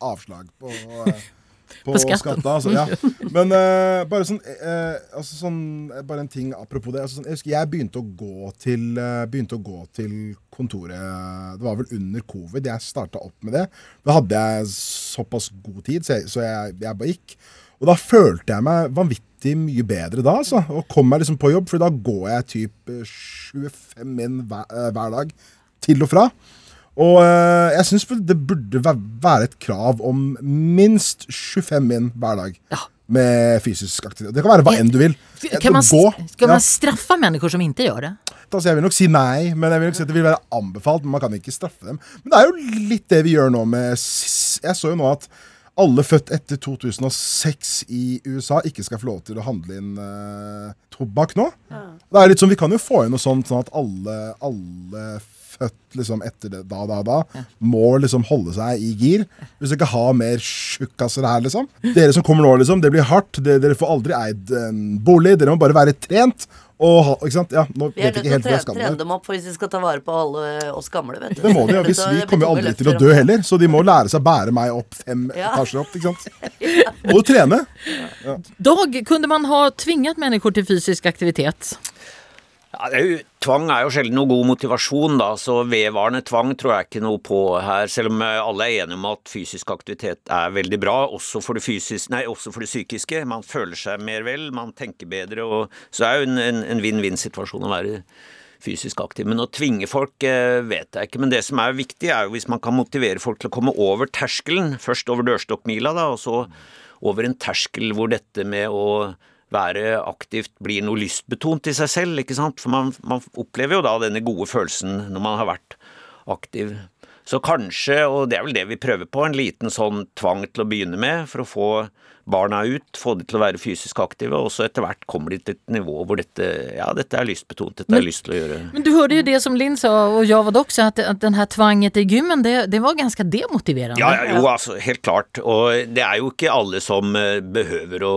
Speaker 4: avslag på, eh,
Speaker 3: På skatten.
Speaker 4: skatten. Altså, ja. Men uh, bare sånn, uh, altså sånn Bare en ting apropos det. Altså sånn, jeg husker jeg begynte å gå til uh, Begynte å gå til kontoret Det var vel under covid jeg starta opp med det. Da hadde jeg såpass god tid, så jeg, så jeg, jeg bare gikk. Og da følte jeg meg vanvittig mye bedre da, altså. Og kom meg liksom på jobb, for da går jeg typ eh, 25 min hver, hver dag til og fra. Og eh, jeg syns det burde være et krav om minst 25 min hver dag. Med fysisk aktivitet. Det kan være hva enn du vil.
Speaker 3: Kan man,
Speaker 4: Skal
Speaker 3: ska man straffe mennesker som ikke gjør det?
Speaker 4: Altså, jeg vil nok si nei, men jeg vil nok si at det vil være anbefalt. Men man kan ikke straffe dem. Men det er jo litt det vi gjør nå med Jeg så jo nå at alle født etter 2006 i USA ikke skal få lov til å handle inn uh, tobakk nå. Det er litt sånn, Vi kan jo få inn noe sånt sånn at alle, alle født liksom etter det, da, da, da, må liksom holde seg i gir. Hvis du ikke har mer tjukkaser her, liksom. Dere som kommer nå, liksom, det blir hardt. Dere, dere får aldri eid en bolig. Dere må bare være trent. Og ha, ikke sant? Ja, nå
Speaker 6: Vi er nødt til å trene, dem opp for hvis vi skal ta vare på alle oss gamle. vet du.
Speaker 4: Det må de, ja. Hvis vi kommer jo aldri til å dø heller, så de må lære seg å bære meg opp fem
Speaker 6: Ja.
Speaker 4: etasjer opp. ikke sant? Må du trene.
Speaker 3: Dag, kunne man ha tvinget mennesker til fysisk aktivitet?
Speaker 5: Ja, det er jo, tvang er jo sjelden noe god motivasjon, da, så vedvarende tvang tror jeg ikke noe på her. Selv om eh, alle er enige om at fysisk aktivitet er veldig bra, også for det, fysisk, nei, også for det psykiske. Man føler seg mer vel, man tenker bedre, og så er jo en, en, en vinn-vinn-situasjon å være fysisk aktiv. Men å tvinge folk eh, vet jeg ikke. Men det som er viktig, er jo hvis man kan motivere folk til å komme over terskelen. Først over dørstokkmila, da, og så over en terskel hvor dette med å være aktivt blir noe lystbetont i seg selv, ikke sant? For man, man opplever jo da denne gode følelsen når man har vært aktiv. Så kanskje, og det er vel det vi prøver på, en liten sånn tvang til å begynne med for å få barna ut, få de til å være fysisk aktive, og så etter hvert kommer de til et nivå hvor dette, ja, dette er lystbetont, dette har jeg lyst til å gjøre.
Speaker 3: Men du hørte jo det som Linn sa og jeg var det også, at, at den her tvanget i gymmen det, det var ganske demotiverende.
Speaker 5: Ja, ja, jo, altså, helt klart. Og det er jo ikke alle som eh, behøver å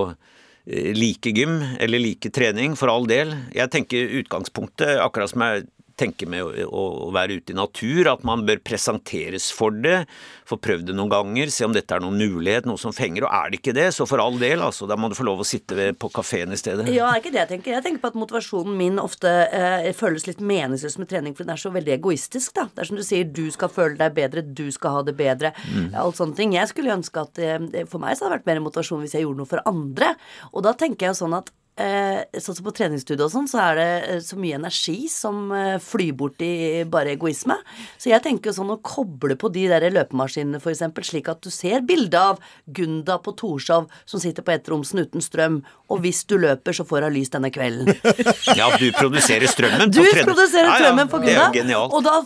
Speaker 5: like gym eller like trening, for all del. Jeg tenker utgangspunktet, akkurat som jeg tenker med å, å, være ute i natur, at man bør presenteres for det, få prøvd det noen ganger, se om dette er noen mulighet, noe som fenger. Og er det ikke det, så for all del, altså. Da må du få lov å sitte på kafeen i stedet.
Speaker 6: Ja, det er ikke det jeg tenker. Jeg tenker på at motivasjonen min ofte eh, føles litt meningsløs med trening, for den er så veldig egoistisk, da. Det er som du sier, du skal føle deg bedre, du skal ha det bedre. Mm. alt sånne ting. Jeg skulle ønske at eh, For meg så hadde det vært mer motivasjon hvis jeg gjorde noe for andre. Og da tenker jeg jo sånn at sånn som På treningsstudio og sånn, så er det eh, så mye energi som eh, flyr bort i bare egoisme. Så jeg tenker jo sånn å koble på de der løpemaskinene, eksempel, slik at du ser bilde av Gunda på Torshov som sitter på ettromsen uten strøm, og hvis du løper, så får hun lys denne kvelden.
Speaker 5: Ja, du produserer strømmen.
Speaker 6: Du
Speaker 5: på
Speaker 6: produserer strømmen for Gunda. Og, da,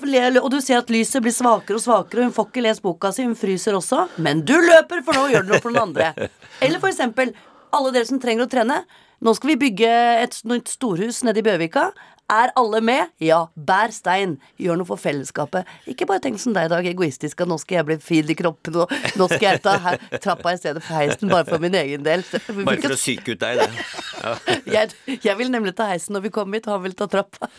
Speaker 6: og du ser at lyset blir svakere og svakere, og hun får ikke lest boka si, hun fryser også. Men du løper, for nå gjør du noe for noen andre. Eller eksempel, alle dere som trenger å trene. Nå skal vi bygge et nytt storhus nede i Bjørvika. Er alle med? Ja. Bær stein. Gjør noe for fellesskapet. Ikke bare tenk som deg i dag, egoistisk at nå skal jeg bli fin i kroppen, og nå skal jeg ta her, trappa i stedet for heisen, bare for min egen del.
Speaker 5: Bare for å psyke ut deg, det. Ja.
Speaker 6: jeg, jeg vil nemlig ta heisen når vi kommer hit, og han vil ta trappa.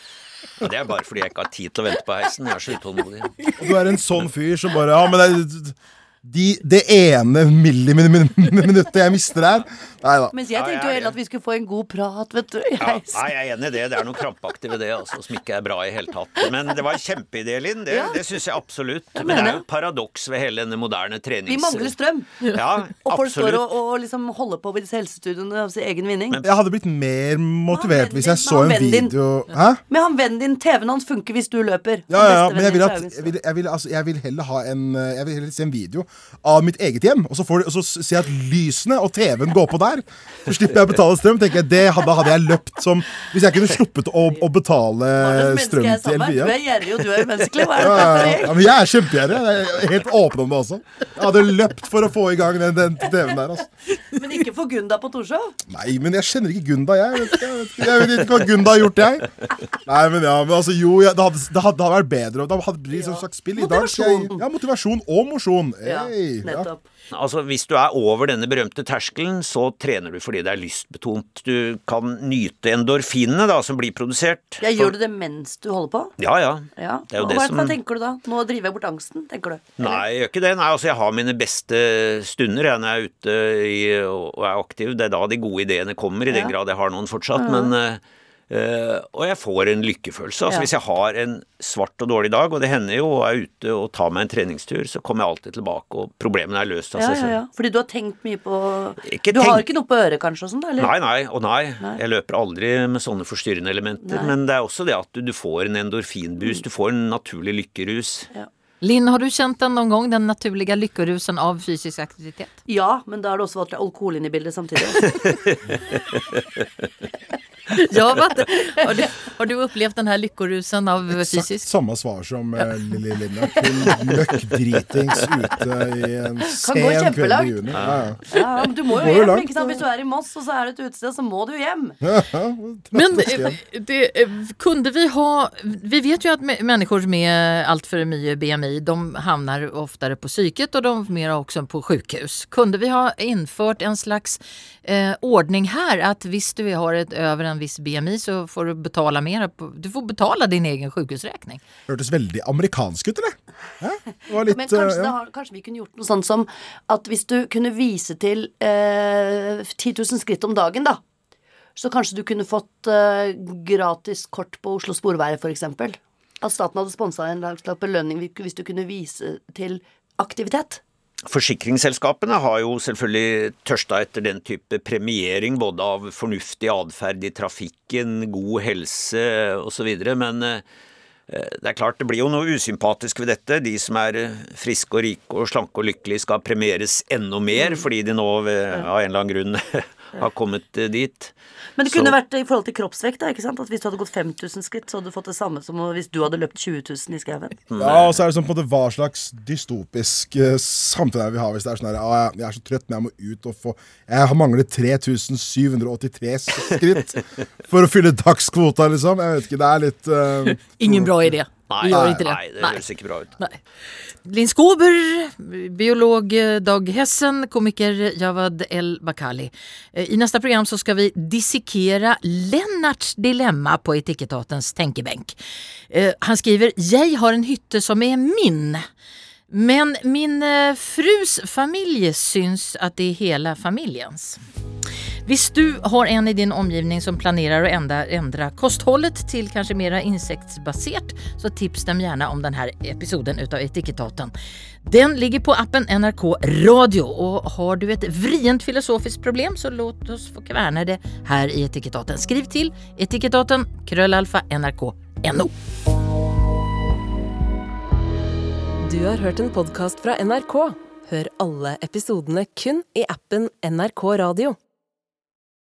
Speaker 5: Det er bare fordi jeg ikke har tid til å vente på heisen. Jeg er så utålmodig.
Speaker 4: Du er en sånn fyr som bare Ja, men det, de, det ene milliminuttet jeg mister der. Nei da.
Speaker 6: Mens jeg tenkte jo heller at vi skulle få en god prat, vet du. i
Speaker 5: Ja, nei, jeg er enig i det. Det er noe krampaktig ved det altså, som ikke er bra i hele tatt. Men det var en kjempeidé, Linn. Det,
Speaker 6: Ja.
Speaker 5: det syns jeg absolutt.
Speaker 6: Jeg
Speaker 5: Men det er jo et paradoks ved hele denne moderne trenings...
Speaker 6: Vi mangler strøm.
Speaker 5: Ja,
Speaker 6: Og folk står og, og liksom holder på med disse helsestudioene av sin egen vinning.
Speaker 4: Jeg hadde blitt mer motivert hvis jeg så en video Hæ?
Speaker 6: Med han vennen din, TV-en hans funker hvis du løper.
Speaker 4: Ja, ja, ja, men jeg vil, at, jeg, vil, jeg, vil, altså, jeg vil heller ha en eh, Jeg vil heller se en video av mitt eget hjem, og så, får, og så ser jeg at lysene og TV-en går på der. Så slipper jeg å betale strøm. tenker jeg, det, Da hadde jeg løpt som Hvis jeg kunne sluppet å, å betale strøm til? Elvia.
Speaker 6: Du er gjerrig, og du er umenneskelig. Hva er det
Speaker 4: ja, ja. men jeg er kjempegjerrig. Jeg er helt åpen om det også. Jeg hadde løpt for å få i gang den, den TV-en der. Altså.
Speaker 6: Men ikke for Gunda på Torshov.
Speaker 4: Nei, men jeg kjenner ikke Gunda, jeg. Vet jeg, vet ikke, jeg vet ikke hva Gunda har gjort, jeg. Nei, men ja, men altså, jo, det, hadde, det hadde vært bedre. Det hadde blitt et slags spill. I dag
Speaker 6: Motivasjon.
Speaker 4: ja, motivasjon og mosjon. Ja. Ja.
Speaker 6: nettopp.
Speaker 5: Altså, Hvis du er over denne berømte terskelen, så trener du fordi det er lystbetont. Du kan nyte endorfinene da, som blir produsert.
Speaker 6: Ja, gjør du det mens du holder på?
Speaker 5: Ja, ja.
Speaker 6: Ja.
Speaker 5: Det er jo
Speaker 6: Hva,
Speaker 5: det
Speaker 6: hva
Speaker 5: som
Speaker 6: tenker du da? Nå driver jeg bort angsten, tenker du? Eller?
Speaker 5: Nei, jeg gjør ikke det. Nei, altså Jeg har mine beste stunder jeg, når jeg er ute i, og er aktiv. Det er da de gode ideene kommer, i den grad jeg har noen fortsatt. Men, eh, eh, og jeg får en lykkefølelse. Altså
Speaker 6: Ja.
Speaker 5: Hvis jeg har en svart og dårlig dag, og det hender jo, og er ute og tar meg en treningstur, så kommer jeg alltid tilbake, og problemene er løst av seg selv.
Speaker 6: ja. Fordi du har tenkt mye på
Speaker 5: Ikke
Speaker 6: Du har ikke noe på øret kanskje og sånn, da? Eller?
Speaker 5: Nei, nei, og nei.
Speaker 6: Nei.
Speaker 5: Jeg løper aldri med sånne forstyrrende elementer.
Speaker 6: Nei.
Speaker 5: Men det er også det at du, du får en endorfinboost. Du får en naturlig lykkerus.
Speaker 3: Linn, har du kjent den noen gang, den naturlige lykkerusen av fysisk aktivitet?
Speaker 6: Ja, men da har det også vært alkohol inne i bildet samtidig.
Speaker 3: Ja, har, du, har du upplevt den här lyckorusen av
Speaker 4: Exakt
Speaker 3: fysisk?
Speaker 4: samme svar som uh, Lilly Linda. Kun møkkdritings ute i en sen kveld i juni. Ja, ja.
Speaker 6: Ja, du må jo hjem,
Speaker 4: langt,
Speaker 6: ikke sant? Hvis du er i Moss og så er det et utested, så må du hjem.
Speaker 3: Men
Speaker 4: Trappes
Speaker 3: eh, det, eh, kunde vi ha, vi vet jo at mennesker människor med altfor mye mycket BMI, de havner oftere på psyket og de mer også på sjukhus. Kunde vi ha innført en slags eh, ordning her, at visst du har et over en viss BMI så får du betala mer, på, du får betala din egen sykehusregning.
Speaker 4: Hørtes veldig amerikansk ut, eller? Ja, det var litt,
Speaker 6: Men kanskje, det
Speaker 4: ja.
Speaker 6: har, kanskje vi kunne gjort noe sånt som at hvis du kunne vise til eh, 10 000 skritt om dagen, da, så kanskje du kunne fått eh, gratis kort på Oslo Sporveier, eksempel. At staten hadde sponsa en slags belønning hvis du kunne vise til aktivitet.
Speaker 5: Forsikringsselskapene har jo selvfølgelig tørsta etter den type premiering, både av fornuftig atferd i trafikken, god helse osv. Men eh, det er klart, det blir jo noe usympatisk ved dette. De som er friske og rike og slanke og lykkelige skal premieres enda mer, fordi de nå av en eller annen grunn har kommet eh, dit.
Speaker 6: Men det
Speaker 5: Så-
Speaker 6: kunne vært i forhold til kroppsvekt, da, ikke sant? At hvis du hadde gått 5000 skritt, så hadde du fått det samme som hvis du hadde løpt 20 000 i skauen.
Speaker 4: Ja, og så er det sånn på en måte hva slags dystopisk uh, samfunn er vi har hvis det er sånn her ah, jeg- Jeg er så trøtt, men jeg må ut og få Jeg har manglet 3783 skritt for å fylle dagskvota, liksom. Jeg vet ikke, det er litt uh,
Speaker 3: Ingen bra idé.
Speaker 5: Nei,
Speaker 3: Vi det.
Speaker 5: nei, det høres ikke bra ut.
Speaker 3: Nei. Linn Skåber, biolog Dag Hessen, komiker Javad El Bakali. Eh, I neste program så skal vi dissekere Lennarts dilemma på Etikettatens tänkebänk. Eh, Han skriver, 'Jeg har en hytte som er min. Men min eh, frus familie syns at det er hele familjens. Hvis du har en i din omgivning som planerar att ändra, ändra kosthållet till kanske mera så tips dem gärna om den här episoden utav Etikettaten. Den ligger på appen NRK Radio och har du ett vrient filosofiskt problem så låt oss få kverne det här i Etikettaten. Skriv till etikettaten krøllalfa nrk.no.
Speaker 1: Du har hørt en podkast fra NRK. Hør alle episodene kun i appen NRK Radio.